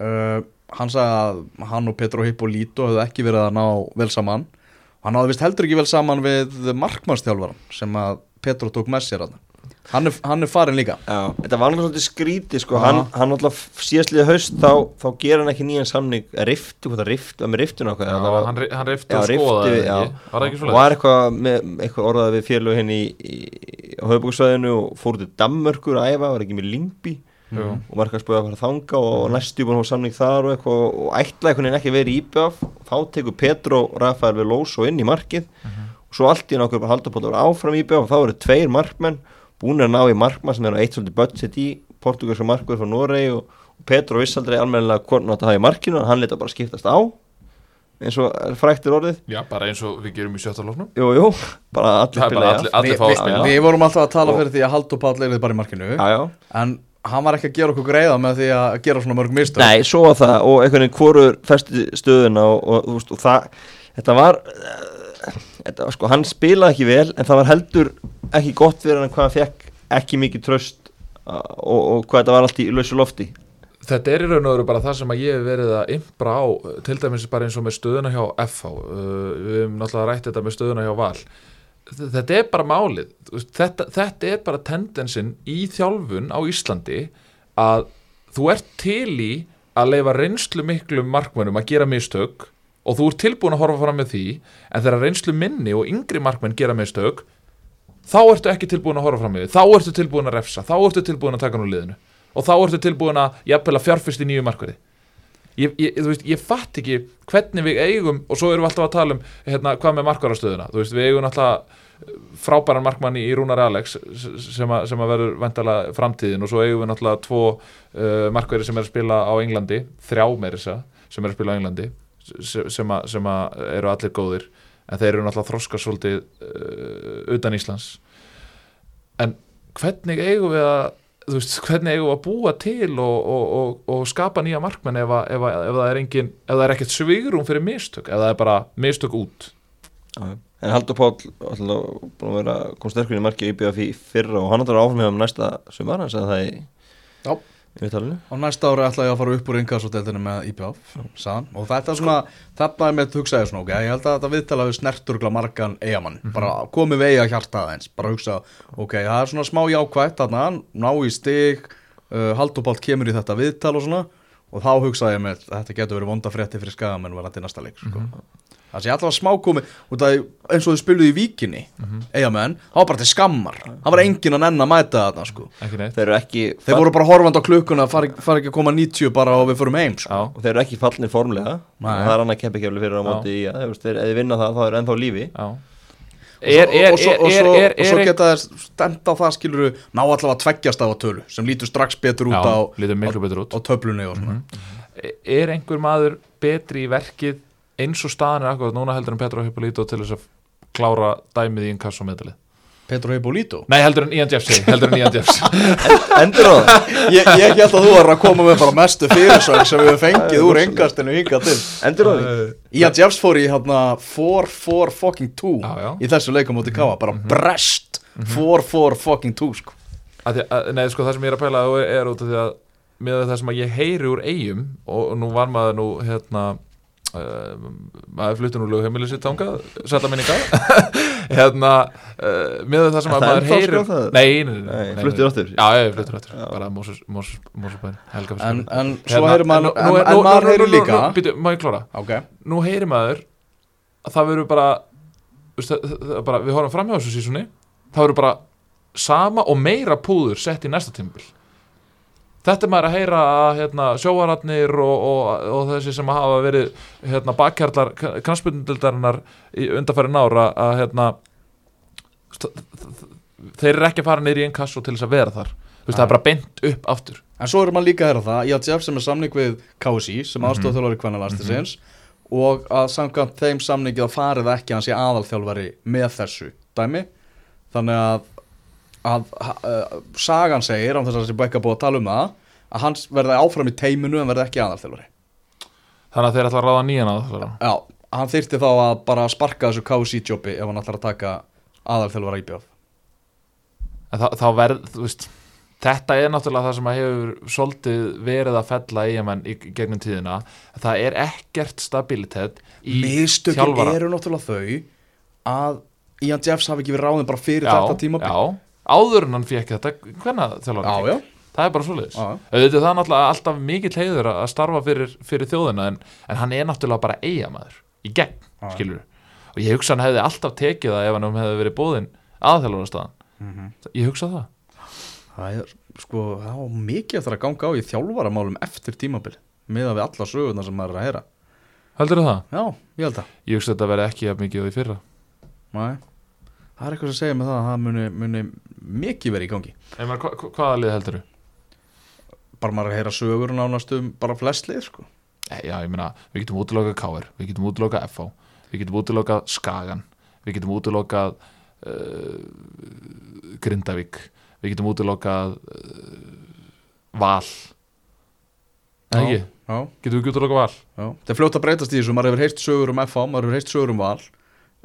Uh, hann sagði að hann og Petro Hippolito hefði ekki verið að ná vel saman. Hann hafði vist heldur ekki vel saman við markmannstjálfaran sem að Petro tók með sér að hann er, hann er farin líka. Já, þetta var alveg svolítið skríti sko. Hann, hann alltaf síðastliði haust þá, þá gera hann ekki nýjan samning. Riftu, hvað það riftu, með riftun ákveð hann, hann Já, og skoðaði við- Var og var eitthvað, með, eitthvað orðað við félög henni í, í, á höfbúksvæðinu og fór til Danmörkur að æfa, var ekki með Limbi Jú. og var eitthvað að spöða að fara þanga og næstu búin að hafa samning þar og eitthvað og ætlaði einhvern veginn ekki verið í IBF þá tekur Petro Rafael Veloso inn í markið. Og svo allt í nákvæm að halda på að vera áfram í IBF og þá eru tveir markmenn búin að ná í markmann sem er á eitt svolítið budget í portugalska markverð frá Noregi og, og Petro viss aldrei almennilega hvort hann átti að hafa í markinu hann leta bara skiptast á eins og fræktir orðið. Já, bara eins og við gerum í sjötta lóknum jú, jú, bara allir spila bara allir, allir Vi, fá að vi, við vorum alltaf að tala Og- fyrir því að Halldór Páll er bara í markinu. Já, já. en hann var ekki að gera okkur greiða með því að gera svona mörg mistök. Nei, svo var það og einhvern veginn hvorur festi stöðuna og, og, og, og það, þetta var þetta sko, hann spilaði ekki vel en það var heldur ekki gott fyrir hann hvað hann fekk ekki mikið tröst og, og hvað þetta var allt í lausu lofti. Þetta er í raun og veru bara það sem að ég hef verið að impra á, til dæmis bara eins og með stöðuna hjá FH, uh, við hefum náttúrulega rætt þetta með stöðuna hjá Val. Þetta er bara málið þetta, þetta er bara tendensin í þjálfun á Íslandi að þú ert til í að leifa reynslu miklum markmönnum að gera mistök og þú ert tilbúin að horfa fram með því en þegar reynslu minni og yngri markmenn gera mistök þá ertu ekki tilbúin að horfa fram með því. Þá ertu tilbúin að refsa, þá ertu tilbúin að taka nú liðinu. Og þá ertu tilbúin að jafnvel að fjárfyrst í nýju markverði. Ég, ég, veist, ég fatt ekki hvernig við eigum og svo erum við alltaf að tala um hérna, hvað með markvarastöðuna. Veist, við eigum alltaf frábæran markmann í Rúnar Alex sem að, sem að verður vantala framtíðin. Og svo eigum við náttúrulega tvo uh, markverði sem er að spila á Englandi þrjá meirisa sem er að spila á Englandi sem að, sem að eru allir góðir en þeir eru náttúrulega þroska svolítið uh, utan Íslands. En hvernig eigum við að þú veist, hvernig eigum við að búa til og, og, og, og skapa nýja markmenn ef, að, ef, að, ef það er engin ef það er ekkert svigrum fyrir mistök ef það er bara mistök út? En Haldur að vera kom sterkur í marki í IBF í fyrra og hann ætlar áfram með um næsta sumar hann sagði það í, Já. Og næsta ári ætla ég að fara upp úr innkassodeldinu með IPF sann. og þetta er svona þetta er með hugsaði svona ok, ég held að þetta viðtala við snerturgla margan eigamann, bara komið við eiga hjarta aðeins, bara hugsa, ok, það er svona smá jákvætt, þarna, ná í stig uh, Haldupált kemur í þetta viðtal og svona, og þá hugsaði ég með þetta getur verið vonda frétti fyrir skagamenn varandi næsta leik, sko Það sé alltaf smá komið, út af því eins og þau spiluðu í víkinni, eigamenn, það var bara til skammar, það var engin að nenn að mæta þarna, sko. Þeir eru ekki Þeir voru bara horfandi á klukkuna, fari, fari ekki að koma 90 bara og við förum heim, sko. Já. og þeir eru ekki fallnir formlega Nei. það er annað keppikefli fyrir á móti í ef þeir vinna það þá er ennþá lífi Já. Og Er, er, og svo, og svo, er, og svo geta þeir stemt á það skiluru ná allavega tveggjast af að tölu sem lítur strax betur út Já, á, betur út. á töflunni og svona. Er einhver maður betri í verkið eins og staðan er akkurat núna heldur en Petro Hippolito til þess að klára dæmið í inkasso meðalið Petro Hippolito Nei, heldur en Ian Jeffs, heldur en Ian Jeffs Endur á það, ég, ég held að þú var að koma með bara mestu fyrirsögn sem við fengið úr engastinu hingað til. Endur á því? Ian Jeffs fór í hérna 4-4 fucking 2 Já, já. í þessu leikum mútið káa, bara brest 4-4 fucking 2 sko. Að því, að, Nei, sko, það sem ég er að pæla er, er út af því að með það sem að ég heyri úr eigum og, og nú var maður nú hérna uh, maður fluttur nú lögheimili sitt þangað sætla minninga hérna uh, með það sem að maður heyrir nei, nei, nei, Nei, fluttur aftur? já, ég fluttur Já. bara Mósusbæn en, en svo heyrir maður en, en, en maður heyrir líka. býtu, má ég klára ok, nú heyrir maður að það verður bara, bara við horfum fram hjá þessu sísunni það verður bara sama og meira púður sett í næsta tímabil þetta er maður að heyra að hérna, sjóvararnir og, og, og þessi sem hafa verið hérna, bakkjarlar knastbundildarinnar í undarfæri nára að hérna, þeir eru ekki að fara neyri í einn kasso til þess að vera þar. Veist, það er bara beint upp aftur. En svo erum maður líka að heyra það, Jeff sem er samning við KSI sem aðstofþjálfari mm kvennalastisins og að samkvæmt þeim samningi þá farið ekki hans í aðalþjálfari með þessu dæmi. Þannig að, að uh, sagan segir, án þess að sé bara ekki að að tala um það að hans verði áfram í teiminu en verði ekki aðalþjálfari. Þannig að þeir ætla að ráða nýjan að það Já, hann þyrfti þá að bara sparka þessu KSI jobbi ef hann ætlar að taka aðalþjálfara í bjóð en þá, þá verð, þú veist þetta er náttúrulega það sem að hefur svolítið verið að fella í í, í gegnum tíðina. Það er ekkert stabilitet í Mistökin þjálfara. eru náttúrulega þau að Ian Jeffs hafi ekki verið ráðin bara fyrir já, þetta tímabil. já, áður en hann fekk þetta hvenna þjálfara já, gekk? það er bara Já. auðvitað það er náttúrulega alltaf mikill heiður að starfa fyrir, fyrir þjóðina en, en hann er náttúrulega bara eigamæður í gegn, Já. skilur og ég hugsa hann hefði alltaf tekið það ef hann hefði verið bóðinn aðþjálfara staðan Mhm. ég hugsa það Það er sko, var mikið eftir að ganga á í þjálfaramálum eftir tímabil miða við alla sögurnar sem maður er að heyra heldur það? Já, ég held að ég hugsa þetta verði ekki jafn mikið og í fyrra Nei. Það er eitthvað sem segir mig það að það muni, muni mikið verið í gangi maður, hva, hva- hvaða lið heldur þú? bara maður að heyra sögur nánast um bara flest lið sko. Já, ég meina, við getum útlokað KR, við getum útlokað FH, við getum útlokað Skagan, við getum útlokað uh, Grindavík, við getum útlokað uh, Val. Nei, ekki, Já, getum við útlokað Val? já. Það er fljótt að breytast í þessu, maður hefur heyrt sögur um FH, maður hefur heyrt sögur um Val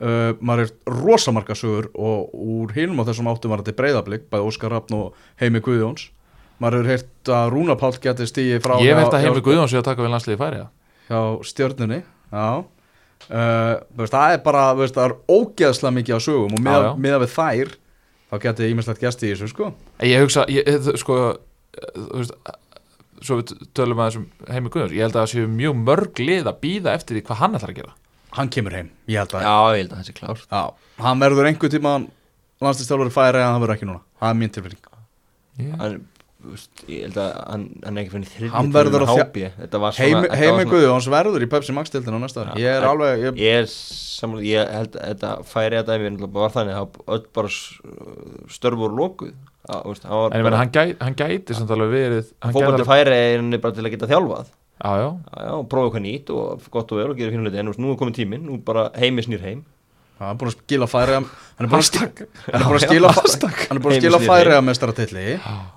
uh, maður er rosamarka sögur og úr hinum á þessum áttum var þetta breyðablík bæði Óskar Raffn og Heimi Guðjóns. Maður hefur heyrt að Rúna Páll geti stíði frá Ég veit að Heimir Guðjóns sé að taka við landsliði færi já. Uh, þú veist, það er bara veist, það er ógeðslega mikið á sögum og Já, meða, já. meða við þær þá geti ímestlegt gæsti í þessu sko. Ég hugsa, ég, þ- sko þú veist, svo við tölum að þessum Heimir Guðjóns, ég held að það séu mjög mörg lið að býða eftir því hvað hann ætlar að gera hann kemur heim, ég held að Já, ég held að það sé klárt. Já, hann verður einhver tíma landslistjálfur færi en hann verður ekki núna. Það er mín tilfinning. Yeah. Hann, ég held að hann, hann er ekki fyrir þriðji Hann verður að þjá- Heimi, Heimi svona- Guðjóns verður í Pepsi Max dildinu á næsta ári. Ég er alveg ég, Ég er samanlega, ég held að þetta færi að dæmi var þannig að öll bara s- störf voru lokuð. Að, þú veist, hann var En ég meina, hann, gæ, hann gæti samt alveg verið alveg- færi er henni bara til að geta þjálfað Já, já, Já, já, og prófa eitthvað nýtt og gott og vel og gera fínu hluti. En nú er komin tíminn, nú bara heimi snýr heim. Hann er búin að skila færi hann er búin að skila hann er búin að skila, hann búin að skila Heimsnýr færi að mestaratilli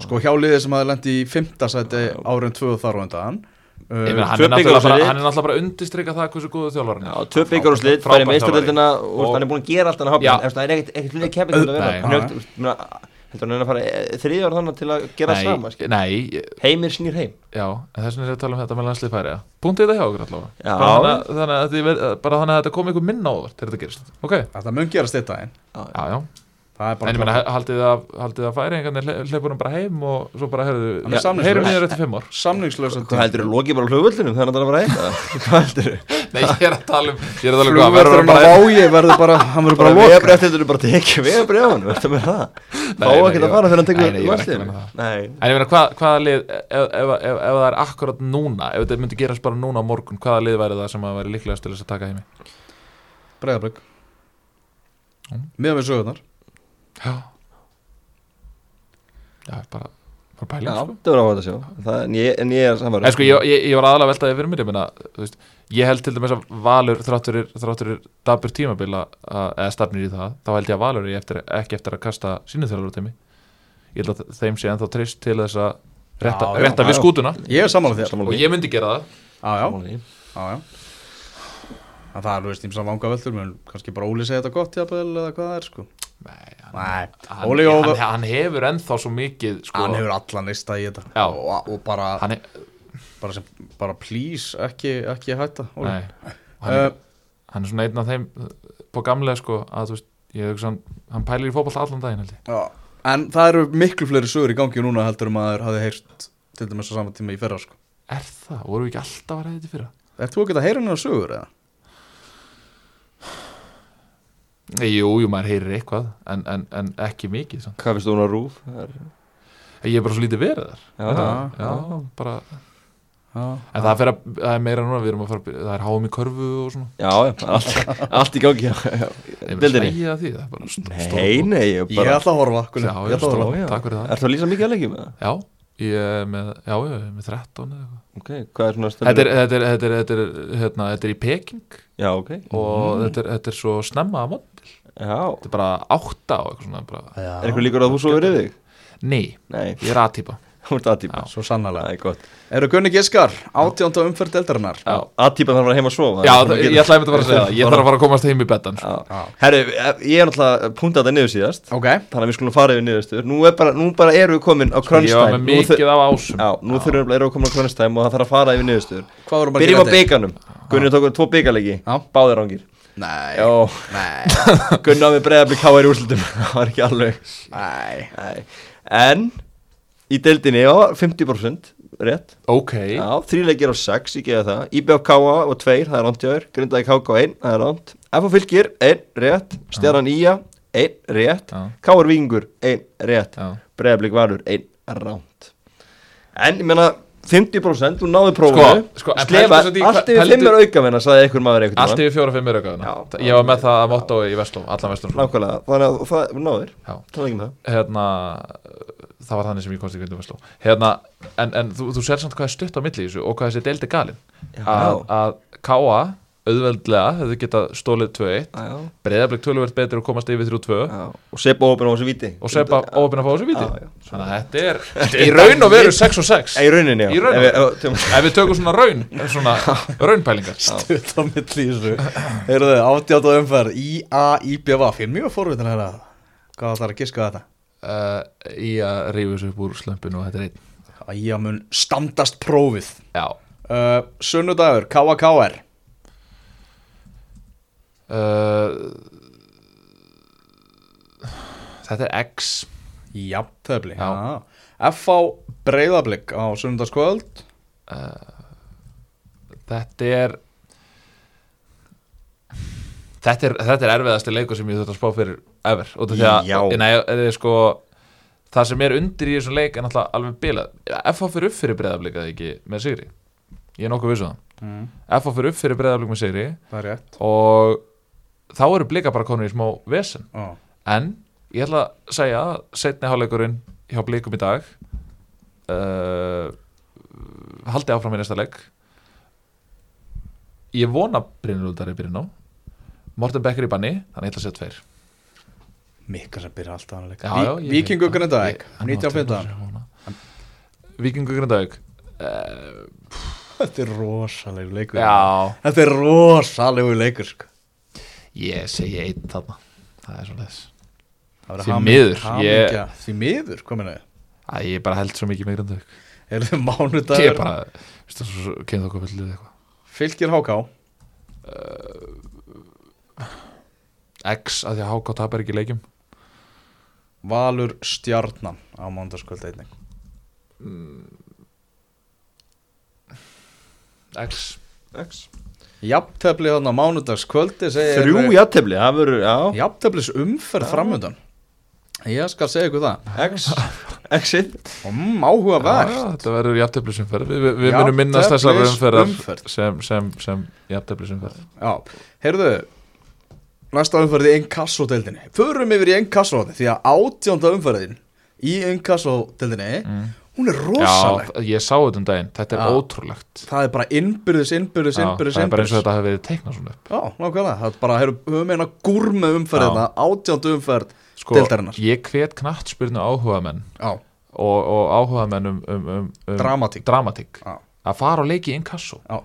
sko hjá liðið sem hafði lendi í fymta sæti árin tvö þar á undan. Uh, hann, er bara, bikarúrslit. hann er náttúrulega bara að undistrykka það hversu góðu þjálfar hann Já, er byggar og slitt, færi meistaröldina og Og- hann er búin að gera allt hann að Já. hafa það er ekkert ekkert hluti til heldur hann að fara þriðjar þannig til að gera Nei, sama skilur. nei, heimir snýr heim. Já, en þess vegna er að tala um þetta með landslið færi Punktið þetta hjá okkur allavega. Já. Bara þannig að- þannig að bara þannig að þetta kom ykkur minna óvart þegar þetta gerist. Ok, þetta mun gerast þetta einn já, já En ég meina, haldið að, haldið að færi einhvern hleypur hann bara heim og svo bara heyrum niður eftir fimm ár. Samningslösa hvað heldur þú, lokið bara á hlugvöldunum þegar hann er að fara heim eða? hvað heldur þú Nei, ég er að tala um, ég er að tala um vági verður bara hann verður bara loka vegabrið eftir þetta bara tekið vegabrið á hann verður með það fá ekki að fara þegar hann tekur var það. nei. En ég hvað, hvaða lið, ef, ef, ef, ef það er akkurat núna, ef þetta myndi gerast bara núna á morgun, hvaða lið væri Já. Já, bara, bara pæling, já, sko. það var áhuga að sjá það, en, ég, en ég er En sko, ég, ég, ég var aðalega veltaði fyrir mér, ég meina, þú veist, ég held til dæmis að Valur, þrátturir, þrátturir dabur tímabila, að, eða stafnir í það, þá held ég að Valur er eftir, ekki eftir að kasta sínu þjálfur á teimi. Ég held að þeim sé ennþá treyst til þess að rétta, Já, rétta já, við já. skútuna ég er sammála þér og ég myndi gera það. já já já það er, þú veist, ímsa vanga veldur, menn kannski bara Óli segja þetta gott, jafnvel, eða hvað það er, sko. Nei, hann, hann, og hann, hann hefur ennþá svo mikið, sko, hann hefur allan neista í þetta. Já. Og, og bara, er, bara, sem, bara please, ekki, ekki hætta, nei, og hann, Uh, er, hann er svona einn af þeim uh, på gamlega, sko, að þú veist, ég hugsa hann, hann pælir í fótbolta allan daginn, já. En það eru miklu fleiri sögur í gangi núna heldur um að maður hafi heyrt til dæmis á sama tíma í fyrra, sko. Er það? Voru við ekki alltaf að ræða þetta í fyrra? Ert þú ekki að heyra hennar sögur, eða? Jú, jú, maður heyrir eitthvað en, en, en ekki mikið samt. hvað finnst þú hún á rúf Það er- Ég er bara svo lítið verið þar Já, já, já, já, bara Já. En það, fer að, það er meira núna, við erum að fara að Það er háum í körfu og svona já, allt, allt í gangi já, já. Ég vil Deildinni. segja því, það er bara st nei, nei, ég Ég bara ætla að horfa, Ég já, ætla að horfa. takk fyrir það Er það að lýsa mikið að það? Já, ég er með, já, ég er með 13 eða eitthvað Ok, hvað er svona Þetta er, þetta er, þetta er, þetta er, hérna, þetta er í Peking Já, ok og þetta, er, þetta er svo snemma að mót Já, Þetta er bara átta og eitthvað svona bara, er eitthvað líkur að þú svo verið þig? Nei, Nei, ég er aðtýpa þú ert A-típa. Svo sannlega. Það er gott. Eru Gunni Giskar, átjánda umferð deildarinnar? Já, A-típa þarf að fara heim að sofa já Það það, ég ætlaði að fara að segja það. Ég þarf að fara að komast heim í betan sko. Herru, ég er náttúrulega punktað þetta niður síðast. Ok. Þannig að við skulum fara yfir niðurstöður. Nú, er bara, nú bara erum við komin á crunch Ég var með mikið af ásum Við við á á Nei. Nei. Gunni á með breiðabli káir í úrslutum Það var ekki alveg Nei. Nei. En í deildinni, já, 50% rétt. Ok, Já, þrýleikir á 6, ég gefa það. IBF Káa og 2, það er rántjáður Grindaði KK 1, það er ránt F fylgir, 1, rétt. Stjarnan Ía, 1, rétt. Já. Káar Víkingur, 1, rétt. Já. Breiðablík Valur, 1, ránt En, ég meina 50% þú náðu prófunu Sko, sko, Slefa, allt yfir pældu- 5 er aukavenna sagði einhver maður einhvern Allt tímann. yfir fjóra fimm er aukaðuna Já. Ég var með það að motto í Vestló, allan Vestló Nákvæmlega, þannig að það náður. Það er ekki með það Hérna, það var þannig sem ég komst í kvindu Vestló Hérna, en, en þú, þú sér samt hvað er stutt á milli og hvað þessi deildi galin að, Já. Auðveldlega hefðu getað stólið 2-1 Já, breyðarblik töluvert betur að komast yfir 3-2 já. Og Sepp óöfn á þessu víti. Og sepa óöfn að fá þessu viti Já, já. þannig að þetta er í raun og veru 6 og 6 Í rauninni, já. Í rauninni. Ef við- ef- við tökum svona raun svona raunpælingar. Stutt á þessu. Heyrðu, átjátt og umferð IA, IBV Fyrir mjög forvitin að hérna Hvað það er að giska þetta? uh, í að rífa þessu upp úr slömpinu og þetta er einn. Að IA mun standast prófið. Já. Uh, Sunnudagur, KKR uh, þetta er X. Jafntefli Já. FH Breiðablик á sunnudagskvöld. Þetta er þetta er, þetta er erfiðasti leikur sem ég þurft að spá fyrir ever. Út af því að Já. nei, eða, sko, það sem er undir í þessum leik er náttúrulega alveg bilað. FH fyrir upp fyrir breyðablika ekki með sigri. Ég er nokkuð vissu það. Mm, FH fyrir upp fyrir breyðablika með sigri Það er rétt. og þá eru blika bara konur í smá vesen. Ó. en ég ætla að segja setni hálfleikurinn hjá blikum í dag uh, haldi áfram í næsta leik. Ég vona Brynjúldar er byrjun á Morten Becker í banni, þannig ég ætla að segja tveir. Mikka sem byrja alltaf Ég- hann var 1915 Víkingu Grindavík uh, Þetta er rosalegu leikur. Já, Þetta er rosalegu leikur sko. Ég segi einn þarna. Það er svo leis Það verður Því miður, hamingja. Því miður, hvað meina Æ, ég bara held svo mikið með Grindavík Er Ég mánudagur? Er bara, veistu það svo kemur okkur villið eitthvað. Fylgir HK X, að því að HK tapar ekki leikjum. Valur Stjarnan á mánudagskvöld einnig. X. X. Jafntefli þannig á mánudagskvöldi segir- Þrjú játefli, það verður, já. Jafnteflis umferð framöndan Ég skal segja ykkur það. X, Exit mm, Áhugavert Já, þetta verður jafnteflisumferð. Við, við, munum minnast þessar umferðar umferð. sem, sem, sem jafnteflisumferð. Já, heyrðu Næsta umferð í Inkasso-deildinni. Förum yfir í Inkasso Því að átjánda umferðin Í Inkasso-deildinni Hún er rosaleg Já, ég sá þetta um daginn, þetta er Já. ótrúlegt Það er bara innbyrðis, innbyrðis, Já, innbyrðis Það er bara eins og innbyrðis. þetta hafi verið teiknað svona upp Já, nákvæmlega Það er bara, heyrðu, höfum eina gúrme umferð Já. þetta Átjánda umferð sko, Deildarinnar. Ég hvet knattspyrnu áhuga menn Já, og, og áhuga menn um, um, um, um Dramatík. dramatík Já. að fara og leiki inkasso Já.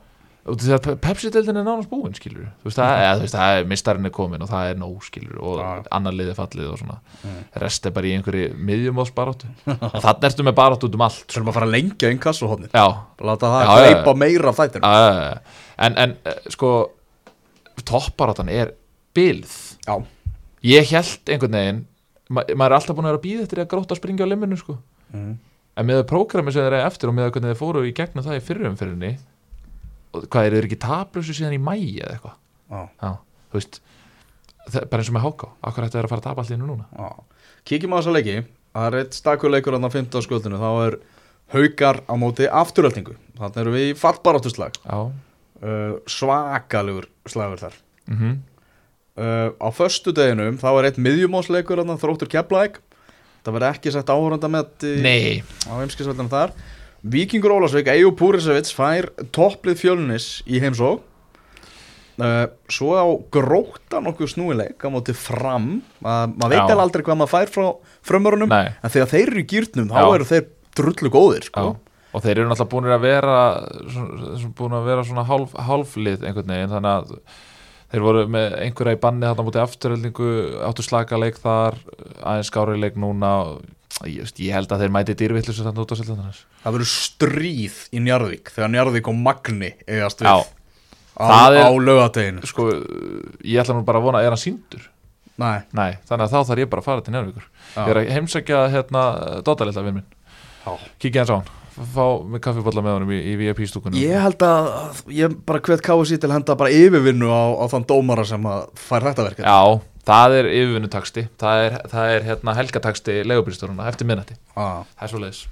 Pepsi-deildin er nánast búin skilur þú veist, það, eða, þú veist, það er mistarinn er komin og það er nóg skilur og Já. annar liði fallið og svona. Mm. rest er bara í einhverju miðjumóðsbaráttu. Þannig ertu með baráttu út um allt þurfum að fara lengja Inkasso-hóðnið já, Láta það Já, greipa já. meira af þættinu uh, en, en uh, sko topparáttan er bilð Já, ég held einhvern veginn ma maður er alltaf búin að vera að býða eftir að gróta að springa á limminu sko. Mhm. en með það prógrami sem þeir eru eftir og með það hvernig þeir fóru í gegnum það í fyrrumfyrinni og hvað er þeir ekki taplösu síðan í mæi eða eitthvað? Já, þú veist bara eins og með háká, akkur ættu þeir að fara að tapa hennu núna? Já. Kíkjum á þessa leiki. Það er eitt stakuleikur hann á 15. skuldinu Þá er haukar á móti afturöldingu Þannig erum við í fallbaráttuslag já, uh, Svakalegur slagur þar. Mhm. Uh, Á föstu deginum þá er eitt miðjumósleikur Þróttur Keflæk Það verður ekki sett áhöranda með á heimskisveldinu þar Víkingur Ólasvík, Eyjú Púrisevits fær topplið fjölnis í heimsók uh, svo á gróta nokkuð snúileik á móti fram. Að maður veit alveg aldrei hvað maður fær frá frömmörunum nei. en þegar þeir eru í gýrnum þá eru þeir drullu góðir sko. og þeir eru náttúrulega búin að vera svona, búin að vera svona hálf, hálflið einhvern veginn þannig að þeir voru með einhverja í banni þarna mútið afturöldingu áttu slaka leik þar aðeins skári leik núna og veist, ég held að þeir mæti dýrvillis þannig út á seldanars það verður stríð í Njarðvík þegar Njarðvík og Magni eigast við á, er- á lögateginu sko, ég ætla nú bara að vona er hann síndur Nei, nei, þannig að þá þarf ég bara að fara til njárvíkur Já. ég er að heimsækja hérna Dóttalilla vinn minn, kíkja hans á hann fá með kaffiballa með honum í, í VIP stúkunum. Ég held að ég bara hvet KSI til að henda bara yfirvinnu á, á þann dómara sem að fær þetta verkefni Já, það er yfirvinnutaksti. Það er, það er hérna helgataksti legubýrstöruna eftir minnati, ah. það er svo leiðis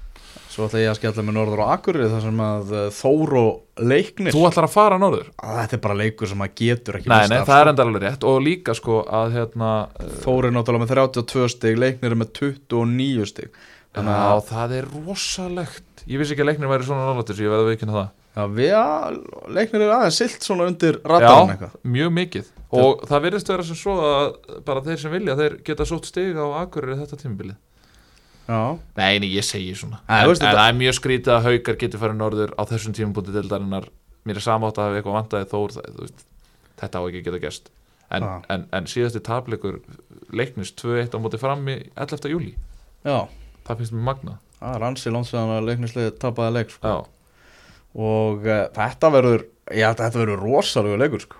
Svo ætla ég að skella með Norður og Akureyri þar sem að uh, Þór og Leiknir Þú ætlar að fara norður? að Þetta er bara leikur sem að getur ekki Nei, nei, það er sko. enda alveg rétt. Og líka sko að hérna Þór er náttúrulega með 32 stig Leiknir er með 29 stig. Þannig að það er rosalegt Ég vissi ekki að leiknir væri svona nálættur svo ég veði að veikina það. Já, við að leiknir er aðeins silt svona undir radarinn eitthvað. mjög mikið. Og það virðist vera sem svo að bara þeir sem vilja, þeir geta sótt stig á Akureyri þetta tímabilið. Já, Nei, nei, ég segi svona. En, en það er mjög skrítið að haukar getur farið norður á þessum tímabúti deildarinnar. Mér er samátt að hafa eitthvað vandaði þór það, Þetta á ekki að geta gerst. En, en, en síðasti tapleikur leiknist 2-1 á móti fram í 11. júli já, Það finnst mér magna það er ansi landsveðan að leiknislega tapaði leik sko. Og uh, þetta verður já, þetta verður rosalega leikur sko.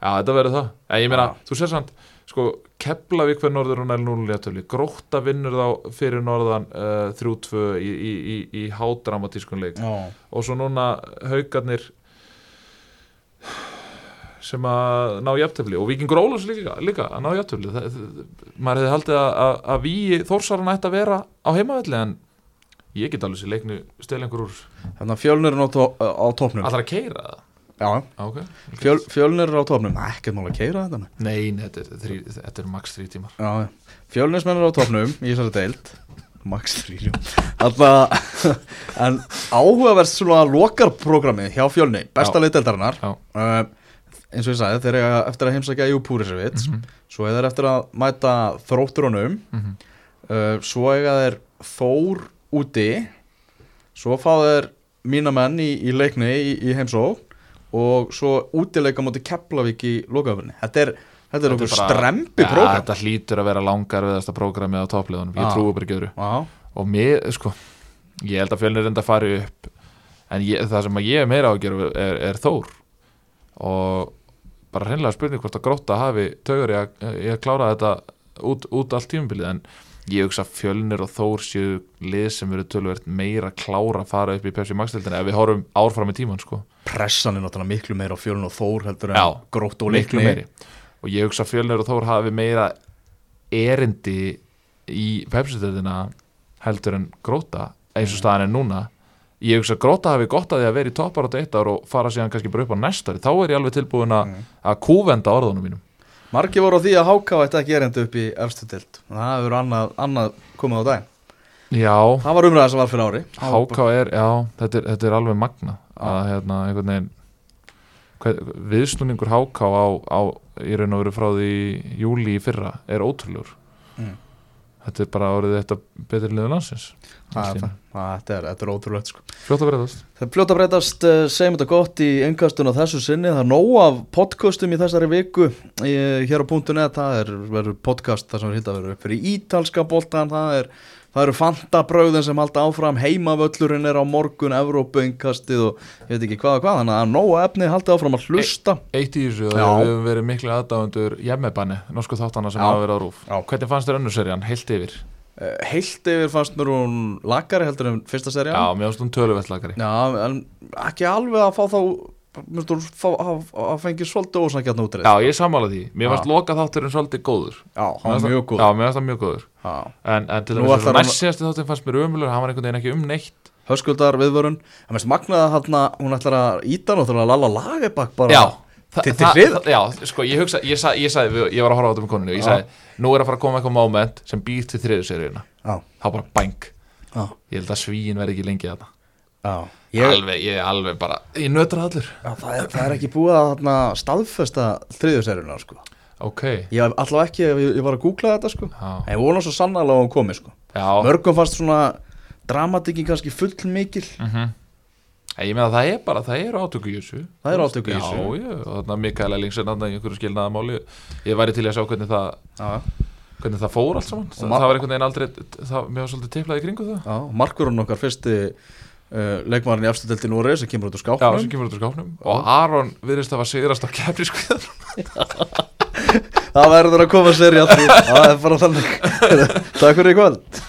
Já þetta verður það. En Ég meina, Já. þú sér samt Sko, Keflavík fyrir norður og nær 0 léttöfli Grótta vinnur þá fyrir norðan uh, 3-2 í, í, í, í hádramatískun leik. Já, og svo núna haugarnir sem að ná jafntefli. Og Víkingur Ólafs líka, líka að ná það, maður hefði haldið að, að, að við Þórsaran ætti að vera á heimavelli en ég get alveg sér leikni stel einhver úr þannig að fjölnir er á, tó, á topnum allar að keira það? Já, okay. fjöl, fjölnir er á topnum Ekkert mál að keira þetta nei. nei, þetta er, þrí, þetta er max þrý tímar. Já, er á topnum í þessari deild. Max 3 Alltaf En áhugaverst svona lokarprogrammið hjá fjölni Besta Já. uh, Eins og ég sagði, þeir eru eftir að heimsækja Jú Púrisevits. Mhm. Svo er þeir eftir að mæta þrótturunum Mhm. uh, Svo eiga þeir Þór úti. Svo fá þeir mína menn í, í leikni í, í heimsók Og svo útileika móti Keflavík í lokaöfurni Þetta er, þetta er okkur bara- strempi ja, program þetta hlýtur að vera langar við þetta prógrami á toppliðunum, ég Já. trúi bara ekki öðru. Já, og mér, sko ég held að fjölnir reynda að fara upp en ég, það sem ég er meira á að gera er, er Þór. Og bara hreinlega spurning hvort að gróta hafi taugur í að, í að klára þetta út, út allt tímabilið en ég hugsa fjölnir og Þór séu lið sem eru tölvert meira klára að fara upp í Pepsi Max-deltina ef við horfum árfram í tíman sko. Pressan er náttúrulega miklu meira á fjölun og þór heldur en grótt og leikni. meiri. Og ég hugsa fjölnir og Þór hafi meira erindi í Pepsi-deltina heldur en gróta eins og staðan er núna. Ég hugsa að gróta hafi gott að því að vera í toppar á eitt ár og fara síðan kannski bara upp á næsta ári. Þá er ég alveg tilbúin að að kúvenda orðunum mínum Margi voru á því að Háká ætti ekki erindi upp í efstu tilt það hefur annað, annað komið á dag Já, það var umræða sem var fyrir ári. HK er, já, þetta er, þetta er alveg magna að hérna einhvern veginn hvað, viðsnúningur HK á, á í raun og veru frá því júli í fyrra er ótrúlegur. Mm. þetta er bara orðið þetta betri liður landsins Það er það. Það- þetta er, þetta er ótrúlegt sko. fljótt að verðast Það er fljótt að breytast, uh, segjum þetta gott í engastun á þessu sinni, það er nóg af podcastum í þessari viku. Í, hér á punktunni, það er, verður podcast þar sem er hitt að vera upp fyrir ítalska boltan, það er, það eru fantabröðin sem halda áfram, heimavöllurinn er á morgun, Evrópainkastið og ég veit ekki hvað og hvað, þannig að nóg af efni haldi áfram að hlusta. Eitt í þessu, við höfum verið miklu aðdáðundur Jemmebanni, norsku þáttana sem Já. hafa verið á rúf Já. Hvernig fannst þér heilt yfir? Uh, heilt yfir fannst mér hún lagari heldur en fyrsta serían. Já, mér finnst hún töluvellakari Já, en ekki alveg að fá þá, mér finnst þú fá- að að fengi svolítið ósangjarn útrið. Já, ég sammála því, mér fannst loka þátturinn svolítið góður Já, hann var fannst mjög það- góð. Já, mér finnst það mjög góður Já. En, en til dæmis að hann- næst síðasti þátturinn fannst mér umulur Hann var einhvern veginn ekki um neitt höskuldar viðvörun en mest magnaði hann hún ætlar að íta hann og þurfa að lalla lagebakk bara Já, þa- til- það- það- Já, sko, ég hugsa, ég, sa, ég sagði, ég var að horfa á þetta með koninu Ég sagði, nú er að fara að koma eitthvað moment sem býr til þriðu seríuna. Já, Þá bara bang já, Ég held að svíin verði ekki lengi þarna. Já. Ég, Alveg, ég alveg bara, ég nötra allur. Já það, er, það er ekki búið að þarna, staðfesta þriðjuserjuna sko. Ok, ég hef allavega ekki, ég, ég var að googla þetta sko. já, en vona svo sannarlega að hún komi sko. já. Mörgum fannst svona dramatikinn kannski full mikil mm Ég meina það er bara, það eru átöku í þessu Það eru átök í þessu. Já, já, og þarna Mikael Ellingsen þarna í einhverju skilnaðamáli Ég væri til í að sjá hvernig það já, hvernig það fór allt saman. Það, það var einhvern veginn aldrei, það, mér var svolítið tiplað í kringu það. Já, markurinn okkar fyrsti uh, leikmarin í efstu delti Núri sem kemur út úr Já, sem kemur út úr skápnum. Og Aron virðist að var sigrast á kefni sko það verður að koma serið það er bara þannig. Takk fyrir í kvöld